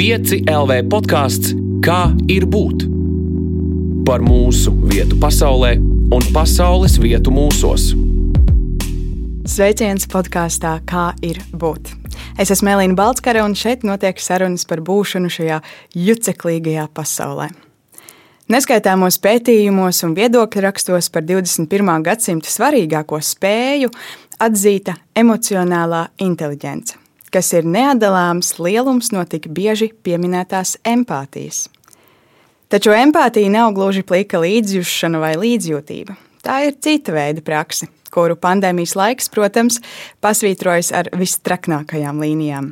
5 LV podkāsts Kā ir būt? Par mūsu vietu pasaulē un pasaules vietu mūsos. Sveiciens podkāstā Kā ir būt? Es esmu Elīna Balskara, un šeit notiek sarunas par būšanu šajā juceklīgajā pasaulē. Neskaitāmos pētījumos un viedokļu rakstos par 21. gadsimta svarīgāko spēju atzīta emocionālā inteligence kas ir neatdalāms lielums no tik bieži pieminētās empātijas. Taču empātija nav gluži plika līdzjūšana vai līdzjūtība. Tā ir cita veida praksa, kuru pandēmijas laiks, protams, pasvītrojas ar vistraknākajām līnijām.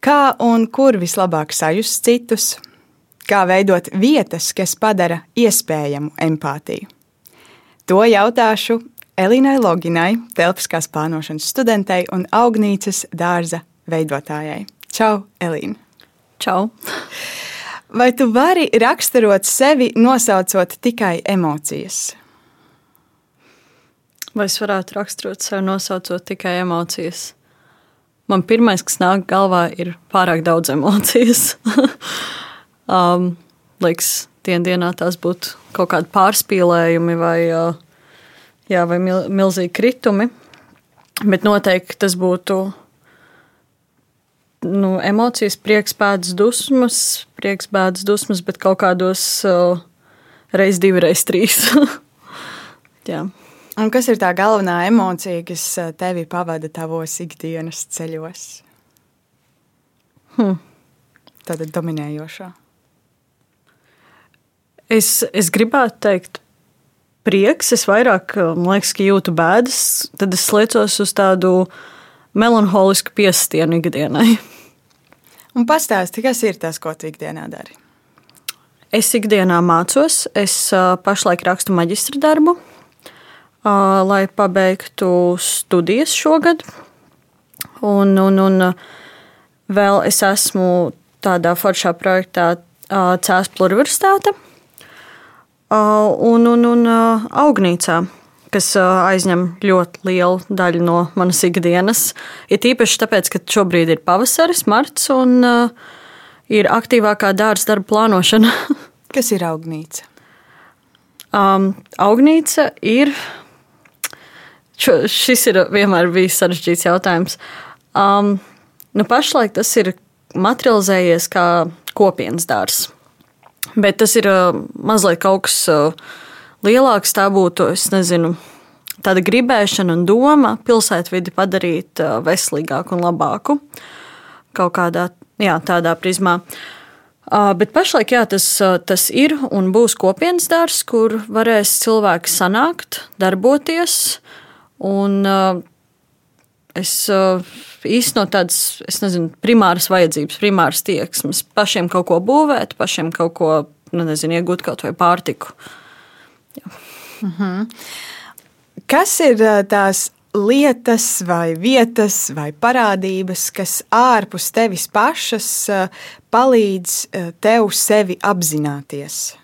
Kā un kur vislabāk sajust citus, kā veidot vietas, kas padara iespējamu empātiju. To jautāšu Elīnai Loginai, telpiskās plānošanas studentei un augnīcas dārza veidotājai. Čau, Elīna! Čau! Vai tu vari raksturot sevi nosaucot tikai emocijas? Vai es varētu raksturot sevi nosaucot tikai emocijas? Man pirmais, kas nāk galvā, ir pārāk daudz emocijas. um, liekas, dienā tās būtu kaut kādi pārspīlējumi vai uh, jā, vai mil, milzīgi kritumi. Bet noteikti tas būtu nu, emocijas, prieks, pēdas, dusmas, prieks, pēdas, dusmas, bet kaut kādos uh, reizes divi, reizes trīs. Un kas ir tā galvenā emocija, kas uh, tevi pavada tavos ikdienas ceļos? Hmm. Tāda dominējošā. Es, es gribētu teikt, prieks, es vairāk liekas, jūtu bēdas, tad es liecos uz tādu melanholisku piestienu ikdienai. Un pastāsti, kas ir tas, ko tu ikdienā dari? Es ikdienā mācos, es pašlaik rakstu maģistra darbu, lai pabeigtu studijas šogad. Un, un, un vēl es esmu tādā foršā projektā Cēlā Pluriversitāte Uh, un, un, un uh, augnīcā, kas uh, aizņem ļoti lielu daļu no manas ikdienas. Ir tīpaši tāpēc, ka šobrīd ir pavasaris, marts un ir aktīvākā dārza darba plānošana. kas ir augnīca? Um, augnīca ir. Šo, šis ir vienmēr bijis sarežģīts jautājums. Um, nu pašlaik tas ir materializējies kā kopienas dārzs. Bet tas ir mazliet kaut kas lielāks. Tā būtu, es nezinu, tāda gribēšana un doma pilsētvidi padarīt veselīgāku un labāku. Kaut kādā jā, tādā prizmā. Bet pašlaik jā, tas, tas ir un būs kopienas darbs, kur varēs cilvēki sanākt, darboties. Un es īstenot tādas, es nezinu, primāras vajadzības, primāras tieksmes, pašiem kaut ko būvēt, pašiem kaut ko, nu, nezinu, iegūt kaut vai pārtiku. Jā. Mhm. Kas ir tās lietas, vai vietas, vai parādības, kas ārpus tevis pašas palīdz tev sevi apzināties?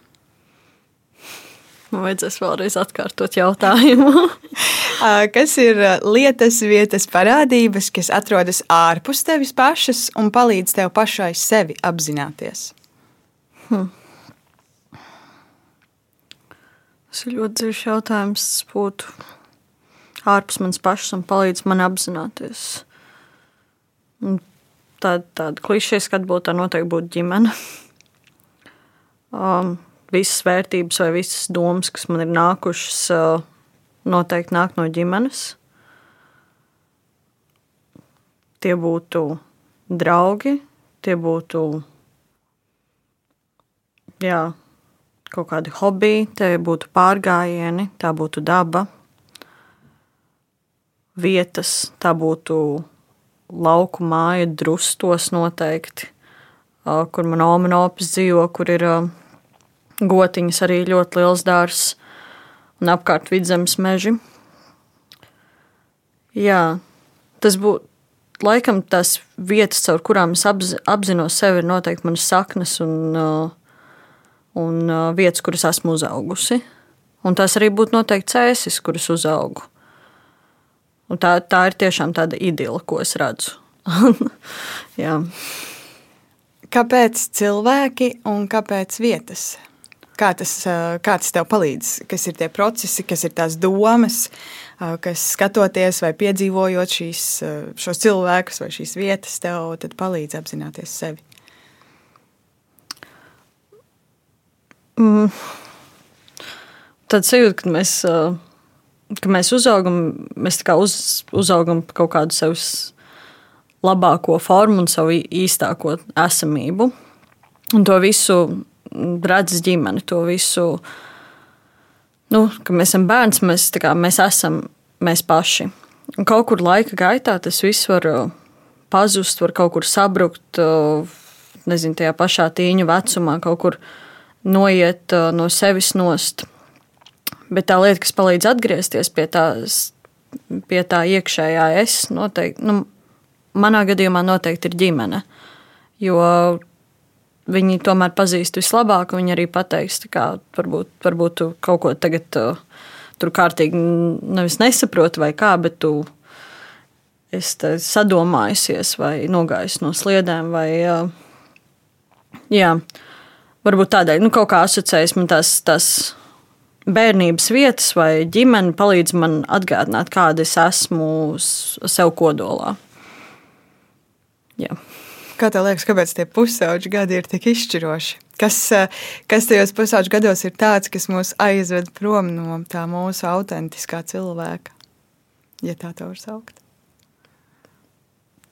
Man vajadzēs vēlreiz atkārtot jautājumu. kas ir lietas, vietas, parādības, kas atrodas ārpus tevis pašas un palīdz tev pašai sevi apzināties? Hmm. Tas ir ļoti dziļš jautājums. Būtu ārpus manas pašas un palīdz man apzināties. Tāda, tāda klišeja skatu būtu, tā noteikti būtu ģimene. Um, visas vērtības vai visas domas, kas man ir nākušas, noteikti nāk no ģimenes. Tie būtu draugi, tie būtu jā, kaut kādi hobiji, tie būtu pārgājieni, tā būtu daba, vietas, tā būtu lauku māja, drustos noteikti, kur man omaņopis dzīvo, kur ir gotiņas arī ļoti liels dārzs un apkārt vidzemes meži. Jā, tas būtu laikam tās vietas, caur kurām es apzinos sevi, ir noteikti manas saknes un, un vietas, kuras esmu uzaugusi. Un tās arī būtu noteikti cēsis, kuras uzaugu. Un tā, tā ir tiešām tāda idila, ko es redzu. Kāpēc cilvēki un kāpēc vietas? Kā tas, kā tas tev palīdz? Kas ir tie procesi, kas ir tās domas, kas skatoties vai piedzīvojot šīs, šos cilvēkus vai šīs vietas, tev palīdz apzināties sevi? Mm. Tad sajūta, ka mēs, ka mēs uzaugam, mēs uz, uzaugam kaut kādu savus labāko formu un savu īstāko esamību. Un to visu redz ģimene, to visu, nu, mēs esam bērns, mēs, kā, mēs esam mēs paši. Un kaut kur laika gaitā tas viss var uh, pazust, var kaut kur sabrukt, uh, nezinu, tajā pašā tīņu vecumā, kaut kur noiet uh, no sevis nost. Bet tā lieta, kas palīdz atgriezties pie, tās, pie tā iekšējā es, noteikti, nu, manā gadījumā noteikti ir ģimene. Jo viņi tomēr pazīst vislabāk, un viņi arī pateiks, ka varbūt, varbūt tu kaut ko tagad uh, tur kārtīgi nevis nesaproti vai kā, bet tu esi sadomājusies vai nogājis no sliedēm. Vai, uh, jā, varbūt tādēļ nu, kaut kā asociējas man tās. tās Bērnības vietas vai ģimene palīdz man atgādināt, kāda es esmu sev kodolā. Jā. Kā tev liekas, kāpēc tie pusauģi gadi ir tik izšķiroši? Kas, eh, kas tajos pusauģu gados ir tāds, kas mūs aizved prom no tā mūsu autentiskā cilvēka, ja tā tā var saukt?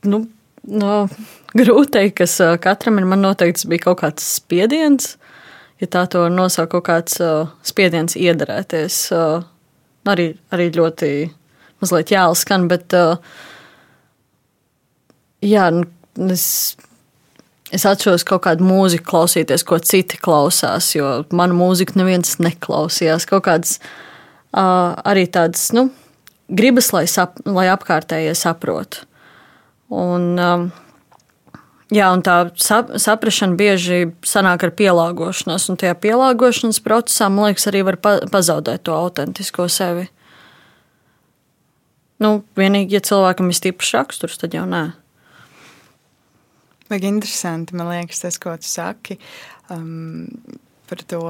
Nu, no, grūti teikt, kas eh, katram ir. Man noteikti bija kaut kāds spiediens, ja tā to var nosaukt, kaut kāds uh, spiediens iedarēties. Uh, arī, arī ļoti mazliet jāls skan, bet uh, jā, nu, es, es atceros kaut kādu mūziku klausīties, ko citi klausās, jo manu mūziku neviens neklausījās. Kaut kādas uh, arī tādas, nu, gribas, lai, sap, lai apkārtējie saprotu. Un, um, jā, un tā sap, saprašana bieži sanāk ar pielāgošanos, un tajā pielāgošanas procesā, man liekas, arī var pa, pazaudēt to autentisko sevi. Nu, vienīgi, ja cilvēkam ir stiprs raksturs, tad jau nē. Vajag interesanti, man liekas, tas, ko tu saki um, par to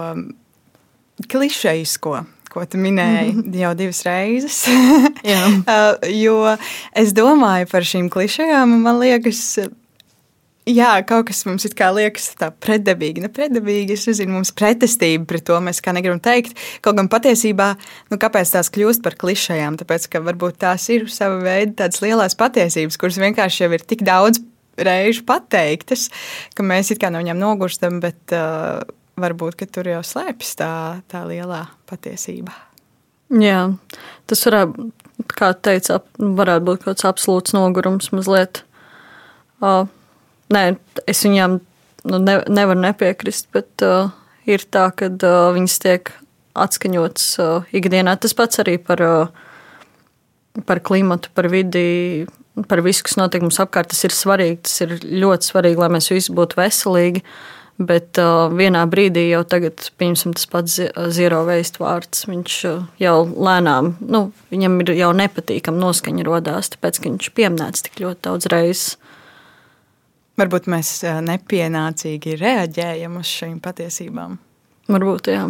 klišejisko, ko tu minēji mm -hmm. jau divas reizes. uh, jo es domāju par šīm klišejām, un man liekas, Jā, kaut kas mums liekas tā pretdabīgi. Ne pretdabīgi, es nezinu, mums pretestība pret to mēs kā negribam teikt. Kaut gan patiesībā, nu, kāpēc tās kļūst par klišejām? Tāpēc, ka varbūt tās ir sava veida tādas lielas patiesības, kuras vienkārši jau ir tik daudz reižu pateiktas, ka mēs it kā no viņiem nogurstam, bet uh, varbūt tur jau slēpjas tā, tā lielā patiesība. Jā, tas varētu, kā teica, varētu būt kaut kāds absolūts nogurums mazliet. Uh, nē, es viņām nu, ne, nevaru nepiekrist, bet uh, ir tā, ka uh, viņas tiek atskaņotas uh, ikdienā. Tas pats arī par, uh, par klimatu, par vidi par visu, kas notiek mums apkārt. Tas ir svarīgi, tas ir ļoti svarīgi, lai mēs visi būtu veselīgi. Bet uh, vienā brīdī jau tagad, pieņemsim, tas pats zero waste vārds, viņš uh, jau lēnām, nu, viņam ir jau nepatīkama noskaņa rodās, tāpēc, ka viņš pieminēts tik ļoti daudz reizes. Varbūt mēs uh, nepienācīgi reaģējam uz šīm patiesībām. Varbūt, jā.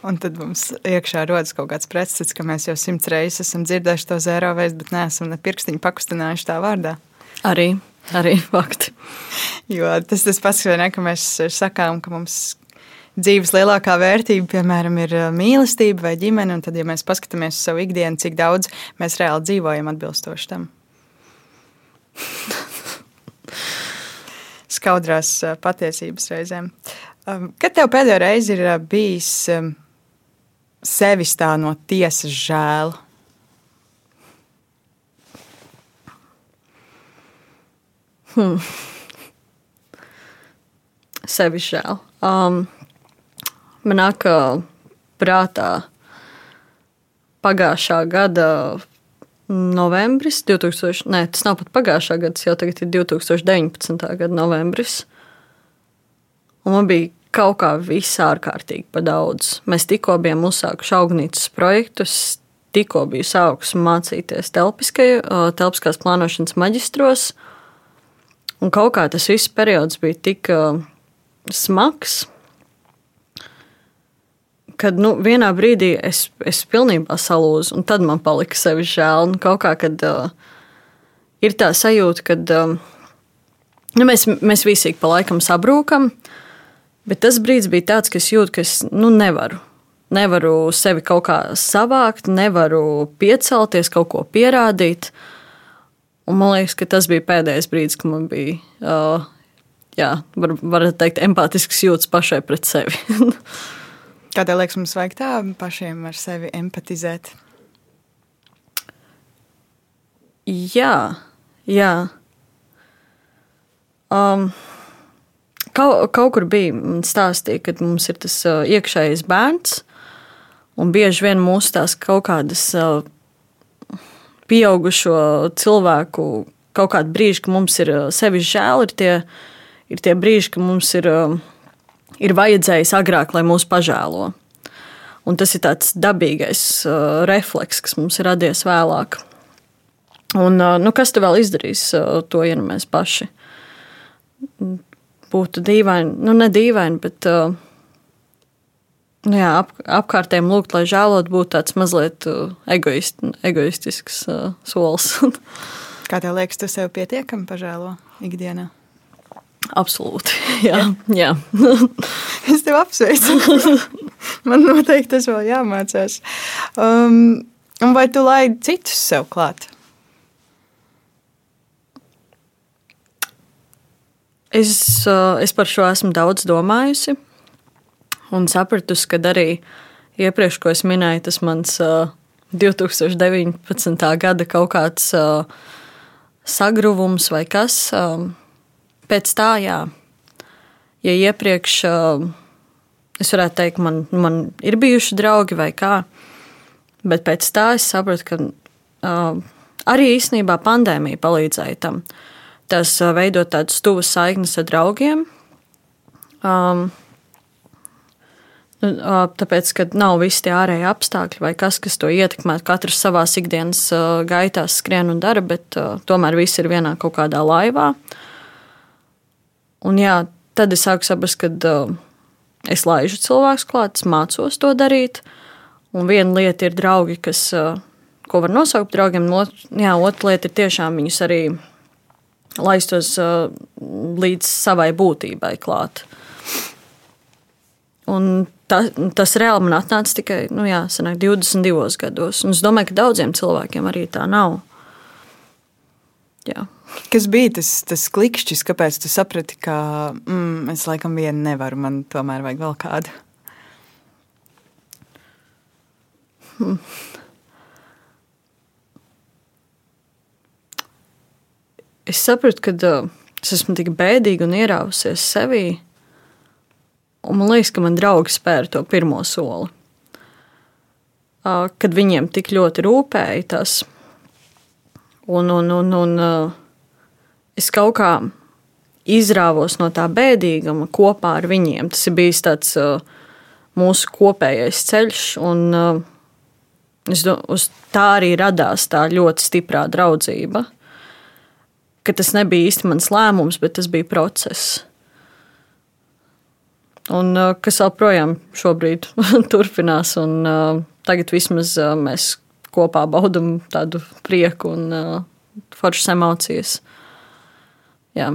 Un tad mums iekšā rodas kaut kāds pretstats, ka mēs jau simts reizes esam dzirdējuši to zēro veidu, bet neesam ne pirkstiņu pakustinājuši tā vārdā. Arī, arī fakti. Jo tas tas pats, ne, ka mēs sakām, ka mums dzīves lielākā vērtība, piemēram, ir uh, mīlestība vai ģimene. Un tad, ja mēs paskatāmies uz savu ikdienu, cik daudz mēs reāli dzīvojam atbilstoši tam. Skaudrās uh, patiesības reizēm. Um, kad tev pēdējo reizi ir uh, bijis um, sevis tā no tiesas žēl? Hmm. Sevi žēl. Um, man nāk prātā pagājušā gada novembris, 2000, ne, tas nav pat pagājušā gada, tas jau tagad ir 2019. gada novembris. Un man bija kaut kā viss ārkārtīgi pa daudz. Mēs tikko bijām uzsākuši augnīcas projektus, tikko biju sākusi mācīties telpiskās plānošanas maģistros. Un kaut kā tas viss periods bija tik uh, smags, kad nu, vienā brīdī es, es pilnībā salūzu, un tad man palika sevi žēl. Un kaut kā, kad uh, ir tā sajūta, ka uh, nu, mēs, mēs visi pa laikam sabrūkam, bet tas brīdis bija tāds, ka es jūtu, ka es nu, nevaru. Nevaru sevi kaut kā savākt, nevaru piecelties, kaut ko pierādīt. Un man liekas, ka tas bija pēdējais brīdis, kad man bija, uh, jā, var, var teikt, empātisks jūtas pašai pret sevi. Kādēļ liekas, mums vajag tā pašiem ar sevi empatizēt? Jā, jā. Um, kaut, kaut kur bija stāstīja, ka mums ir tas iekšējais bērns, un bieži vien mūsu tās kaut kādas pieaugušo cilvēku kaut kādi brīži, ka mums ir sevi žēl, ir tie, ir tie brīži, ka mums ir. Ir vajadzējis agrāk, lai mūs pažēlo. Un tas ir tāds dabīgais uh, refleks, kas mums ir radies vēlāk. Un, uh, nu, kas te vēl izdarīs uh, to, ja nu mēs paši būtu dīvaini, nu, ne dīvaini, bet uh, nu, jā, ap, apkārtējiem lūgt, lai žēlot, būtu tāds mazliet uh, egoist, egoistisks uh, solis. Kā tev liekas, tu sev pietiekami pažēlo ikdienā? Absolūti. Jā, jā. es tev apsveicu. Man noteikti tas vēl jāmācās. Um, vai tu laidi citus sev klāt? Es, uh, es par šo esmu daudz domājusi un sapratusi, ka arī iepriekš, ko es minēju, tas mans 2019. Uh, gada kaut kāds uh, sagruvums vai kas. Pēc tā, jā. Ja iepriekš es varētu teikt, man, man ir bijuši draugi vai kā, bet pēc tā es sapratu, ka uh, arī īstenībā pandēmija palīdzēja tam. Tas veidot tādas tuvas saiknes ar draugiem. Um, Tāpēc, ka nav visi tie ārēji apstākļi vai kas, kas to ietekmē. Katrs savā ikdienas gaitās skrien un dara, bet tomēr visi ir vienā kaut kādā laivā. Un jā, tad es sāku saprast, ka es laižu cilvēku klāt, es mācos to darīt. Un viena lieta ir draugi, kas, ko var nosaukt par draugiem, un otra lieta ir tiešām viņus arī laistos uh, līdz savai būtībai klāt. Un ta, tas reāli man atnāca tikai nu jā, sanāk, 22 gados. Un es domāju, ka daudziem cilvēkiem arī tā nav. Jā. Kas bija tas, tas klikšķis, kāpēc tu saprati, ka mm, es laikam vienu nevaru, man tomēr vajag vēl kādu? Hmm. Es sapratu, ka uh, es esmu tik bēdīga un ierausies sevī. Un man liekas, ka man draugi spēra to pirmo soli. Uh, kad viņiem tik ļoti rūpēja tas. Un, un, un, un, uh, es kaut kā izrāvos no tā bēdīguma kopā ar viņiem. Tas ir bijis tāds uh, mūsu kopējais ceļš, un uh, es, uz tā arī radās tā ļoti stiprā draudzība. Ka tas nebija īsti mans lēmums, bet tas bija process. Un, uh, kas joprojām turpinās, un uh, tagad vismaz uh, mēs kopā baudām tādu prieku un uh, foršas emocijas. Jā.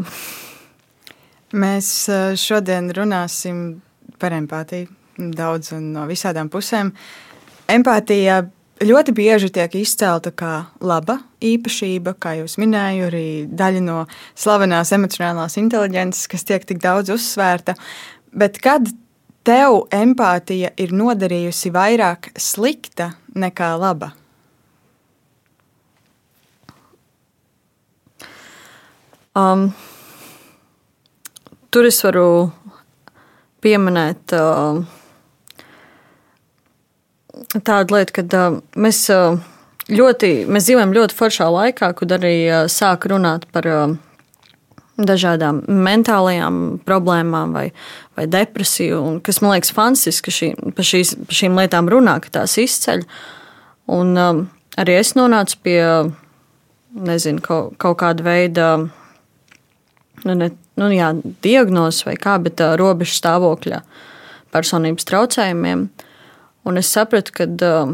Mēs eh, šodien runāsim par empātiju daudz un no visādām pusēm. Empātija ļoti bieži tiek izcelta kā laba īpašība, kā jūs minējāt, arī daļa no slavenās emocionālās inteligences, kas tiek tik daudz uzsvērta. Bet kad tev empātija ir nodarījusi vairāk slikta nekā laba? Um, tur es varu pieminēt uh, tādu lietu, ka uh, mēs, uh, ļoti, mēs dzīvojam ļoti foršā laikā, kad arī uh, sāk runāt par uh, dažādām mentālajām problēmām vai, vai depresiju, un, kas man liekas fantastiski, ka šī, par, šīs, par šīm lietām runā, ka tās izceļ. Un, um, arī es nonācu pie nezinu, kaut, kaut kāda veida nu, ne, nu, jā, diagnozes vai kā, bet uh, robežu stāvokļa personības traucējumiem. Un es sapratu, ka uh,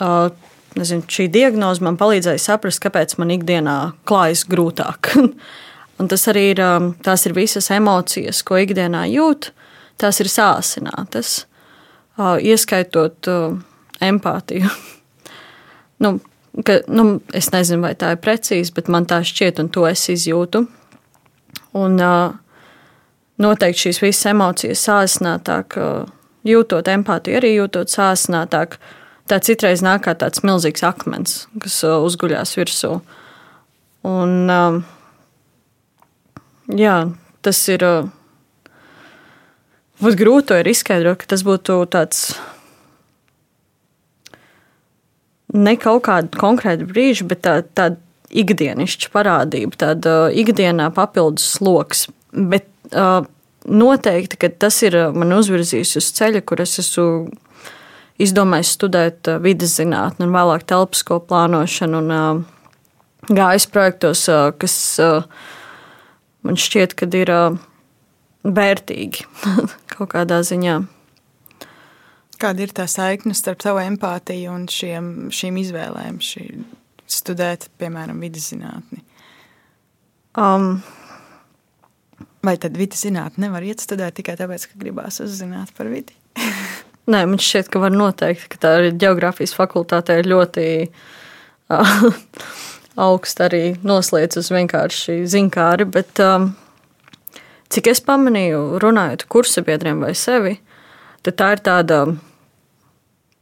uh, nezinu, šī diagnoze man palīdzēja saprast, kāpēc man ikdienā klājas grūtāk. Un tas arī ir, um, tās ir visas emocijas, ko ikdienā jūt, tās ir sāsinātas, uh, ieskaitot uh, empātiju. nu, ka, nu, es nezinu, vai tā ir precīzi, bet man tā šķiet, un to es izjūtu. Un, uh, noteikti šīs visas emocijas sāsinātāk, jūtot empātiju, arī jūtot sāsinātāk. Tā citreiz nāk kā tāds milzīgs akmens, kas uzguļās virsū. Un, uh, jā, tas ir. Būtu grūti to izskaidrot, ka tas būtu tāds ne kaut kāda konkrēta brīža, bet tā, tāda ikdienišķa parādība, tāda ikdienā papildus sloks. Bet uh, noteikti, ka tas ir man uzvirzījis uz ceļa, kur es esmu izdomājis studēt vidas zinātni un vēlāk telpisko plānošanu un uh, gājis projektos, uh, kas uh, man šķiet, ka ir vērtīgi kaut kādā ziņā. Kāda ir tā saikne starp tavu empātiju un šiem, šīm izvēlēm, šī, studēt, piemēram, vidus zinātni? Um, Vai tad vidus zinātni nevar iet studēt tikai tāpēc, ka gribās uzzināt par vidi? Nē, man šķiet, ka var noteikt, ka tā ir geogrāfijas fakultāte ļoti uh, augsta arī noslēdz uz vienkārši zinkāri, bet um, cik es pamanīju, runājot kursabiedriem vai sevi, tad tā ir tāda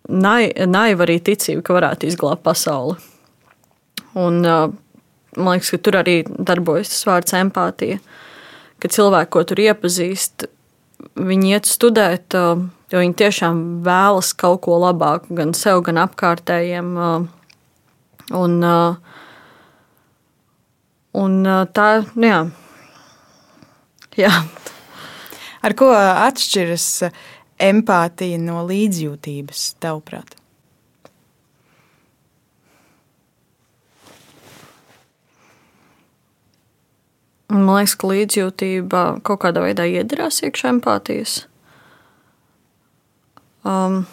naiva arī ticība, ka varētu izglābt pasauli. Un, uh, man liekas, ka tur arī darbojas tas vārds empātija. Kad cilvēki, ko tur iepazīst, viņi iet studēt, jo viņi tiešām vēlas kaut ko labāku gan sev, gan apkārtējiem. Un, Un tā, nu jā. jā. Ar ko atšķiras empātija no līdzjūtības, tavuprāt? Man liekas, ka līdzjūtība kaut kādā veidā iedarās iekšā empātijas. Um,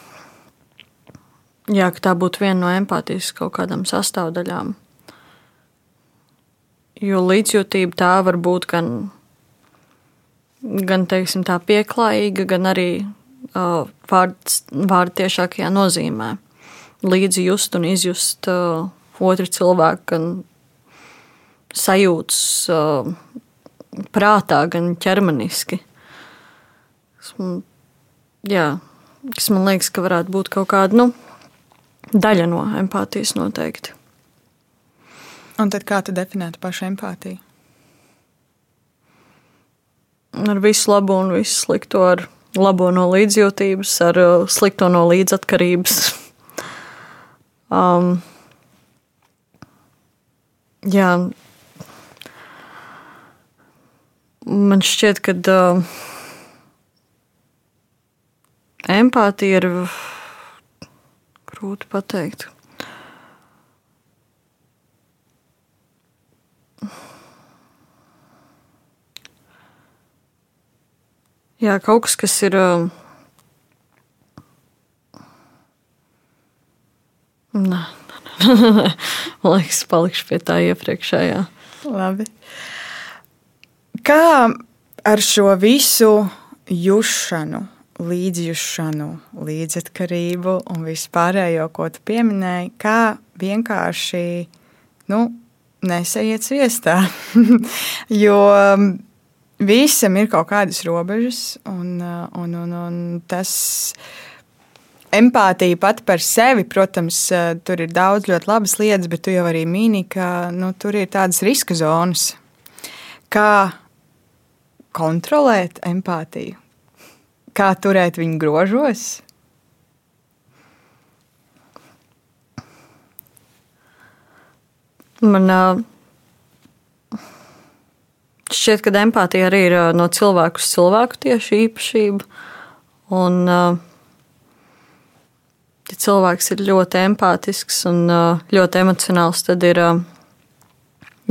jā, ka tā būtu viena no empātijas kaut kādām sastāvdaļām. Jo līdzjūtība tā var būt gan, gan teiksim, tā pieklājīga, gan arī uh, vārds, vārdu tiešākajā nozīmē. Līdzi just un izjust uh, otru cilvēku, gan sajūtas uh, prātā, gan ķermeniski. Jā, kas man liekas, ka varētu būt kaut kāda nu, daļa no empātijas noteikti. Un tad kā tu definētu pašu empātiju? Ar visu labo un visu slikto, ar labo no līdzjūtības, ar uh, slikto no līdzatkarības. um, jā, man šķiet, ka uh, empātija ir grūti pateikt. Jā, kaut kas, kas ir. Um, nē, man liekas, palikšu pie tā iepriekšējā. Labi. Kā ar šo visu jušanu, līdzjūšanu, līdzatkarību un vispārējo, ko tu pieminēji, kā vienkārši nu, nesaiet sviestā? jo visam ir kaut kādas robežas, un, uh, un, un, un tas empātija pati par sevi, protams, uh, tur ir daudz ļoti labas lietas, bet tu jau arī mīni, ka nu, tur ir tādas riska zonas. Kā kontrolēt empātiju? Kā turēt viņu grožos? Man Šķiet, ka empātija arī ir no cilvēku uz cilvēku tieši īpašība. Un, ja cilvēks ir ļoti empātisks un ļoti emocionāls, tad ir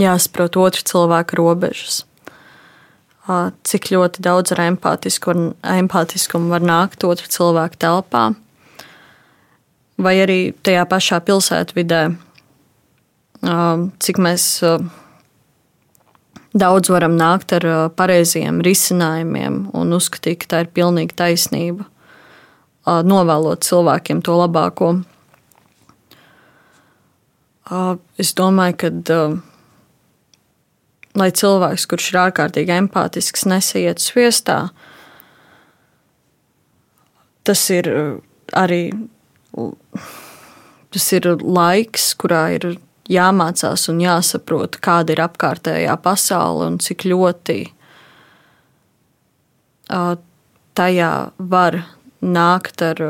jāsaprot otru cilvēku robežas. Cik ļoti daudz ar empātiskumu var nākt otru cilvēku telpā, vai arī tajā pašā pilsētvidē, cik mēs daudz varam nākt ar pareiziem risinājumiem un uzskatīt, ka tā ir pilnīga taisnība, novēlot cilvēkiem to labāko. Es domāju, ka lai cilvēks, kurš ir ārkārtīgi empātisks, nesaiet sviestā, tas ir arī tas ir laiks, kurā ir jāmācās un jāsaprot, kāda ir apkārtējā pasaule un cik ļoti tajā var nākt ar,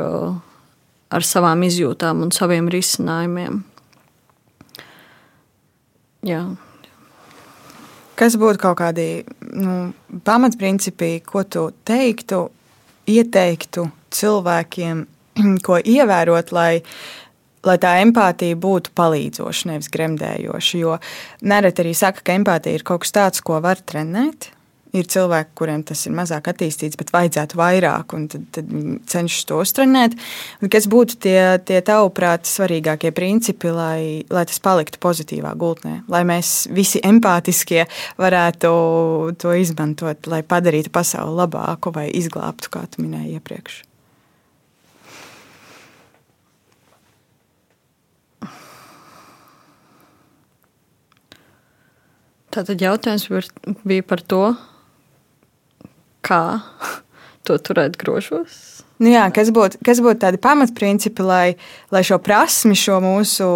ar savām izjūtām un saviem risinājumiem. Jā. Kas būtu kaut kādi nu, pamatprincipi, ko tu teiktu, ieteiktu cilvēkiem, ko ievērot, lai, lai tā empātija būtu palīdzoša, nevis gremdējoša? Jo nereti arī saka, ka empātija ir kaut kas tāds, ko var trenēt Ir cilvēki, kuriem tas ir mazāk attīstīts, bet vajadzētu vairāk, un tad, tad cenšas to uztrenēt. Un kas būtu tie, tie tavuprāt, svarīgākie principi, lai, lai tas paliktu pozitīvā gultnē, lai mēs visi empātiskie varētu to izmantot, lai padarītu pasauli labāku vai izglābtu, kā tu minēji iepriekš? Tātad jautājums bija par to, kā to turēt grožos. Nu jā, kas būtu būt tādi pamatprincipi, lai, lai šo prasmi, šo mūsu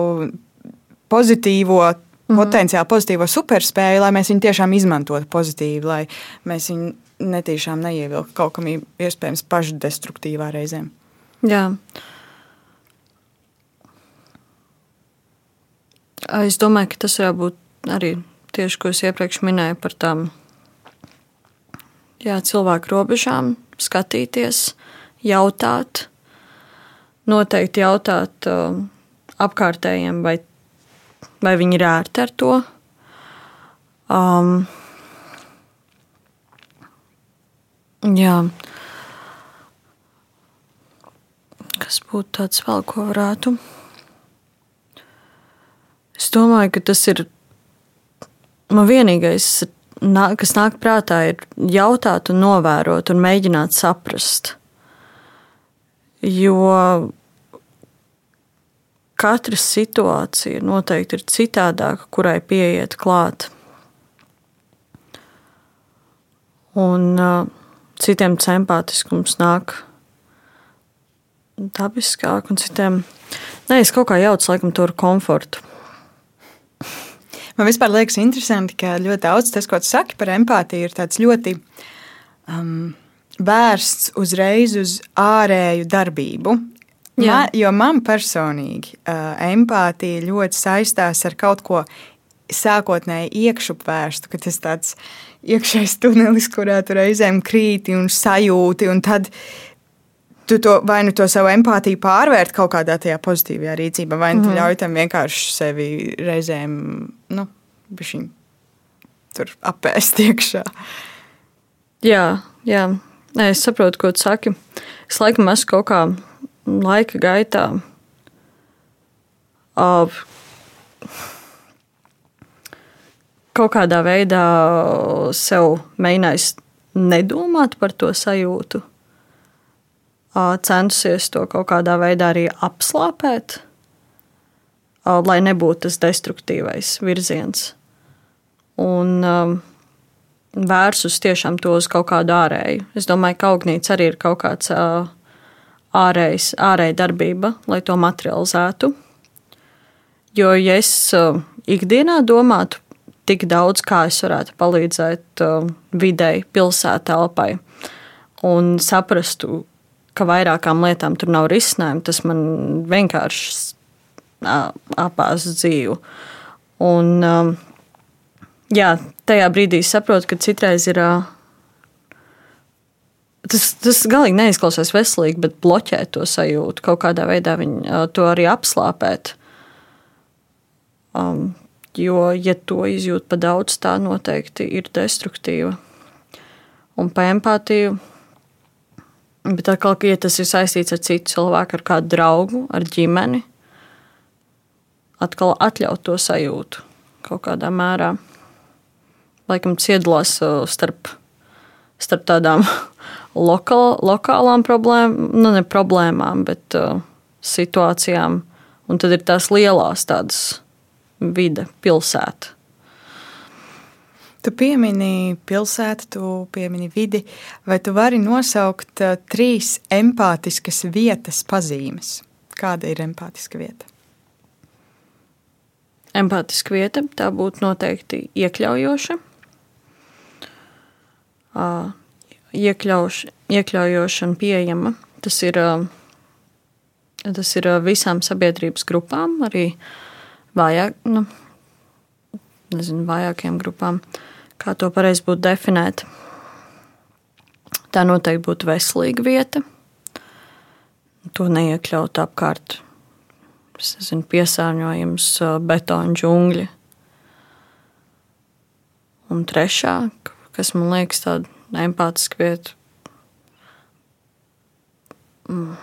pozitīvo, mm. potenciāli pozitīvo superspēju, lai mēs viņu tiešām izmantotu pozitīvi, lai mēs viņu netīšām neievilktu kaut kam iespējams pašdestruktīvā reizēm. Jā. Es domāju, ka tas varētu būt arī tieši, ko es iepriekš minēju par tām jā, cilvēku robežām, skatīties, jautāt, noteikti jautāt uh, apkārtējiem, vai, vai viņi ir ērti ar to. Um, jā. Kas būtu tāds vēl, ko varētu? Es domāju, ka tas ir man vienīgais kas nāk prātā, ir jautāt, un novērot un mēģināt saprast. Jo katra situācija noteikti ir citādāka, kurai pieiet klāt. Un uh, citiem empātiskums nāk dabiskāk, un citiem nē, es kaut kā jaucu laikam to ar komfortu. Man vispār liekas interesanti, ka ļoti daudz tas, ko tu saki par empātiju, ir tāds ļoti um, vērsts uzreiz uz ārēju darbību. Ma, jo man personīgi uh, empātija ļoti saistās ar kaut ko sākotnēji iekšupvērstu, ka tas tāds iekšējs tunelis, kurā tu reizēm krīti un sajūti, un tad tu to, vai nu to savu empātiju pārvērt kaut kādā tajā pozitīvajā rīcībā, vai nu mm. ļauj tam vienkārši sevi reizēm nu, tur apēst iekšā. Jā, jā. Nē, es saprotu, ko tu saki. Es laikam esmu kaut kā laika gaitā. Uh, kaut kādā veidā sev mēģinājis nedomāt par to sajūtu centusies to kaut kādā veidā arī apslāpēt, lai nebūtu tas destruktīvais virziens. Un vērsus tiešām to uz kaut kādu ārēju. Es domāju, ka augnīts arī ir kaut kāds ārējs, ārēja darbība, lai to materializētu. Jo, ja es ikdienā domātu tik daudz, kā es varētu palīdzēt videi, pilsētā, telpai, un saprastu, ka vairākām lietām tur nav risinājumu, tas man vienkārši apās dzīvu. Un, jā, tajā brīdī saprotu, ka citreiz ir. Tas, tas galīgi neizklausās veselīgi, bet bloķēt to sajūtu, kaut kādā veidā viņu to arī apslāpēt. Um, Jo, ja to izjūt pa daudz, tā noteikti ir destruktīva. Un pa empātiju. Bet atkal, ja tas ir saistīts ar citu cilvēku, ar kādu draugu, ar ģimeni, atkal atļaut to sajūtu kaut kādā mērā. Laikam ciedalās starp, starp tādām lokal, lokālām problēmām, nu ne problēmām, bet uh, situācijām. Un tad ir tās lielās tādas vide, pilsēta. Tu piemini pilsētu, tu piemini vidi, vai tu vari nosaukt uh, trīs empātiskas vietas pazīmes? Kāda ir empātiska vieta? Empātiska vieta tā būtu noteikti iekļaujoša. Iekļauš, iekļaujoša un pieejama. Tas ir, tas ir visām sabiedrības grupām, arī vājāk, nu, nezinu, vājākiem grupām. Kā to pareizi būtu definēt? Tā noteikti būtu veselīga vieta. To neiekļaut apkārt. Nezinu, piesārņojums, betona džungļi. Un trešā, kas man liekas tāda empātiska vieta, mm.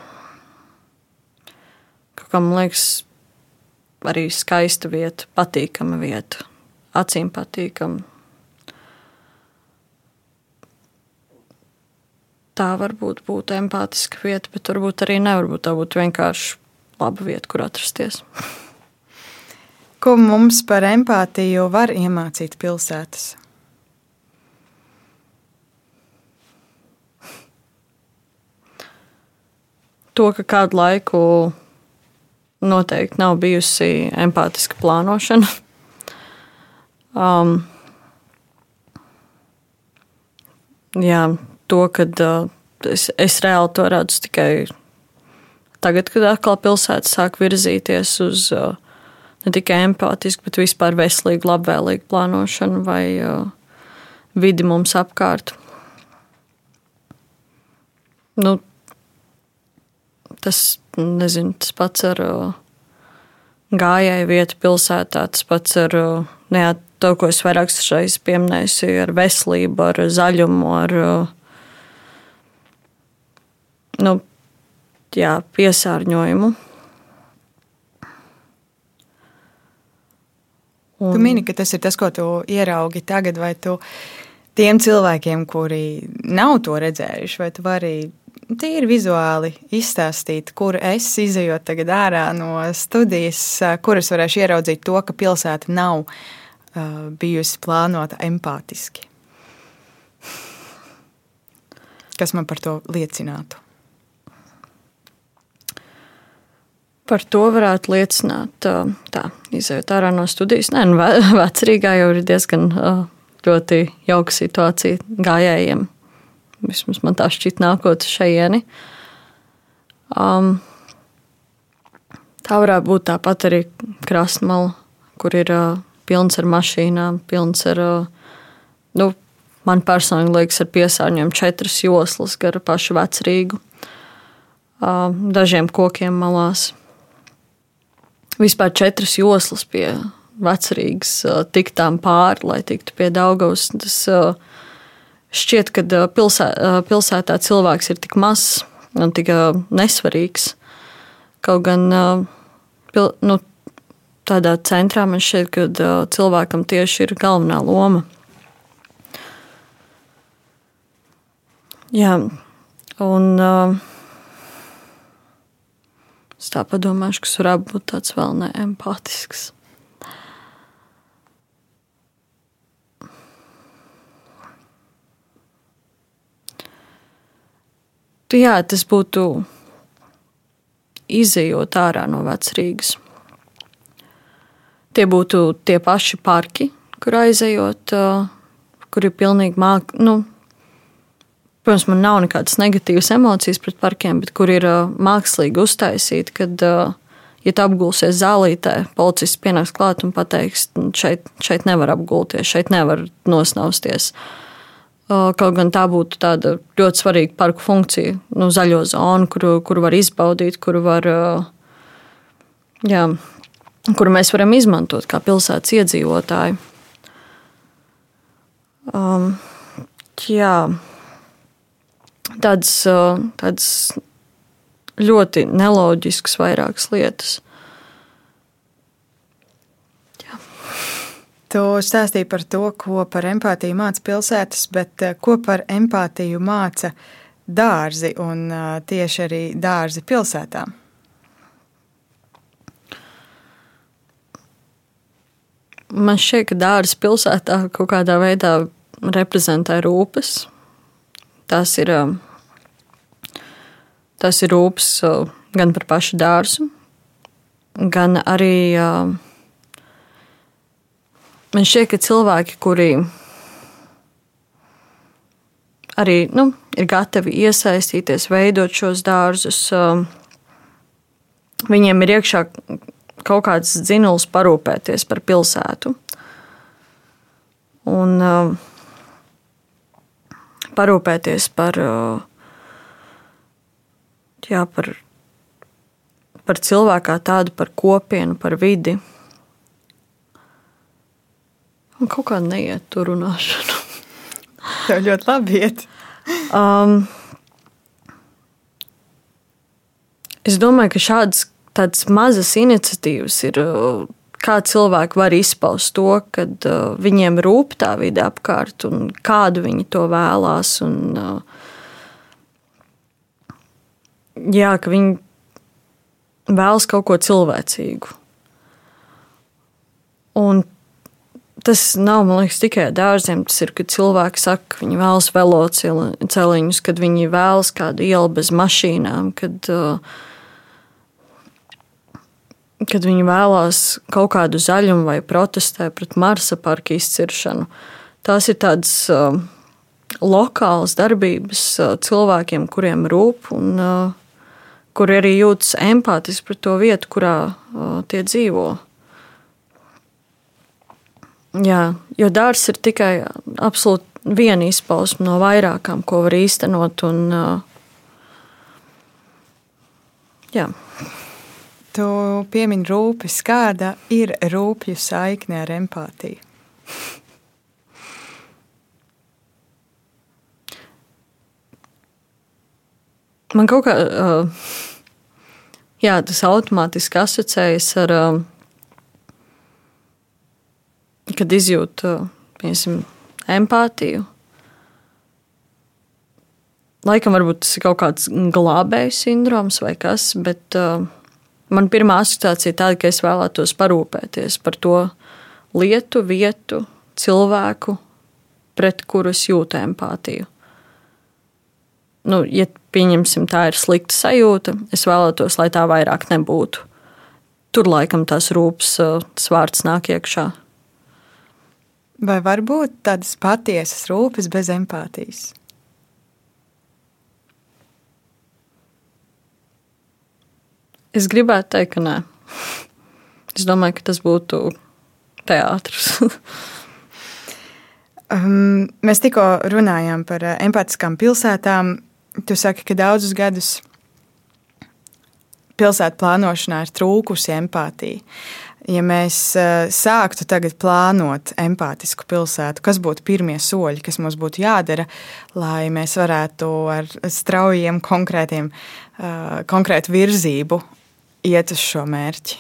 kaut kā man liekas, arī skaista vieta, patīkama vieta, acīm patīkama. Tā varbūt būtu empātiska vieta, bet varbūt arī nevar būt. Tā būtu vienkārši laba vieta, kur atrasties. Ko mums par empātiju var iemācīt pilsētas? To, ka kādu laiku noteikti nav bijusi empātiska plānošana. Um, jā, to, kad uh, es, es reāli to redzu tikai tagad, kad atkal pilsēta sāk virzīties uz uh, ne tikai empātisku, bet vispār veselīgu, labvēlīgu plānošanu vai uh, vidi mums apkārt. Nu, tas nezinu, tas pats ar uh, gājēju vietu pilsētā, tas pats ar jā, to, ko es vairākas reizes pieminēju, ar veselību, ar zaļumu, ar nu, jā, piesārņojumu. Un... Tu mini, ka tas ir tas, ko tu ieraugi tagad, vai tu tiem cilvēkiem, kuri nav to redzējuši, vai tu vari tīri vizuāli izstāstīt, kur es izējot tagad ārā no studijas, kur es varēšu ieraudzīt to, ka pilsēta nav uh, bijusi plānota empātiski. Kas man par to liecinātu? Par to varētu liecināt, tā, izējot ārā no studijas. Nē, nu, vecrīgā jau ir diezgan ļoti jauka situācija gājējiem Vismaz man tā šķiet, nākot šejieni. Um, tā varētu būt tāpat arī krastmala, kur ir uh, pilns ar mašīnām, pilns ar, uh, nu, man personīgi liekas, ar piesārņojumu četras joslas gar pašu vecrīgu, uh, dažiem kokiem malās. Vispār četras joslas pie vecrīgas uh, tiktām pāri, lai tiktu pie Daugavas. Tas, uh, šķiet, ka pilsē, pilsētā cilvēks ir tik mazs un tik nesvarīgs. Kaut gan pil, nu, tādā centrā man šķiet, ka cilvēkam tieši ir galvenā loma. Jā, un uh, es tā padomāšu, kas varētu būt tāds vēl neempātisks. jā, tas būtu izējot ārā no vecrīgas. Tie būtu tie paši parki, kur aizejot, kur ir pilnīgi māk. Nu, protams, man nav nekādas negatīvas emocijas pret parkiem, bet kur ir mākslīgi uztaisīti, kad, ja tu apgulsies zālītē, policists pienāks klāt un pateiks, šeit, šeit nevar apgulties, šeit nevar nosnausties. Uh, Kaut gan tā būtu tāda ļoti svarīga parku funkcija, nu, zaļo zonu, kuru, kuru var izbaudīt, kuru var jā, kuru mēs varam izmantot kā pilsētas iedzīvotāji. Um, jā, tādas, tādas ļoti neloģiskas vairākas lietas. Tu stāstīji par to, ko par empātiju māca pilsētas, bet ko par empātiju māca dārzi un tieši arī dārzi pilsētām? Man šķiet, ka dārza pilsētā kaut kādā veidā reprezentē rūpes. Tas ir, tas ir rūpes gan par pašu dārzu, gan arī man šķiet, ka cilvēki, kuri arī nu, ir gatavi iesaistīties, veidot šos dārzus, viņiem ir iekšā kaut kāds dzinulis parūpēties par pilsētu. Un uh, parūpēties par, uh, jā, par, par cilvēku kā tādu, par kopienu, par vidi. Un kaut kā neiet tur runāšanu. Tev ļoti labi iet. Um, es domāju, ka šādas mazas iniciatīvas ir. Kā cilvēki var izpaust to, ka uh, viņiem rūp tā vide apkārt un kādu viņi to vēlās. Un, uh, jā, ka viņi vēlas kaut ko cilvēcīgu. Un tas nav liekas, tikai dārziem. Tas ir, kad cilvēki saka, ka viņi vēlas velosipēdiņus, kad viņi vēlas kādu ielu bez mašīnām. Kad, uh, kad viņi vēlās kaut kādu zaļumu vai protestē pret Marsa parka izciršanu. Tās ir tādas uh, lokālas darbības uh, cilvēkiem, kuriem rūp un uh, kuri arī jūtas empātiski pret to vietu, kurā uh, tie dzīvo. Jā, jo dārsts ir tikai absolūti viena izpausme no vairākām, ko var īstenot. Un, uh, jā. Tu piemini rūpes, kāda ir rūpju saikne ar empātiju? Man kaut kā jā, tas automātiski asociējas ar, kad izjūtu piemēram, empātiju. Laikam varbūt tas ir kaut kāds glābēju sindroms vai kas, bet uh, Man pirmā asociācija ir tāda, ka es vēlētos parūpēties par to lietu, vietu, cilvēku, pret kuru es jūtu empātiju. Nu, ja pieņemsim, tā ir slikta sajūta, es vēlētos, lai tā vairāk nebūtu. Tur laikam tas rūpes, tas vārds nāk iekšā. Vai var būt tādas patiesas rūpes bez empātijas? Es gribētu teikt, ka nē. Es domāju, ka tas būtu teātris. um, mēs tikko runājām par uh, empātiskām pilsētām. Tu saki, ka daudzus gadus pilsētu plānošanā ir trūkusi empātija. Ja mēs uh, sāktu tagad plānot empātisku pilsētu, kas būtu pirmie soļi, kas mums būtu jādara, lai mēs varētu ar straujiem, konkrētiem, uh, konkrētu virzību iet uz šo mērķi?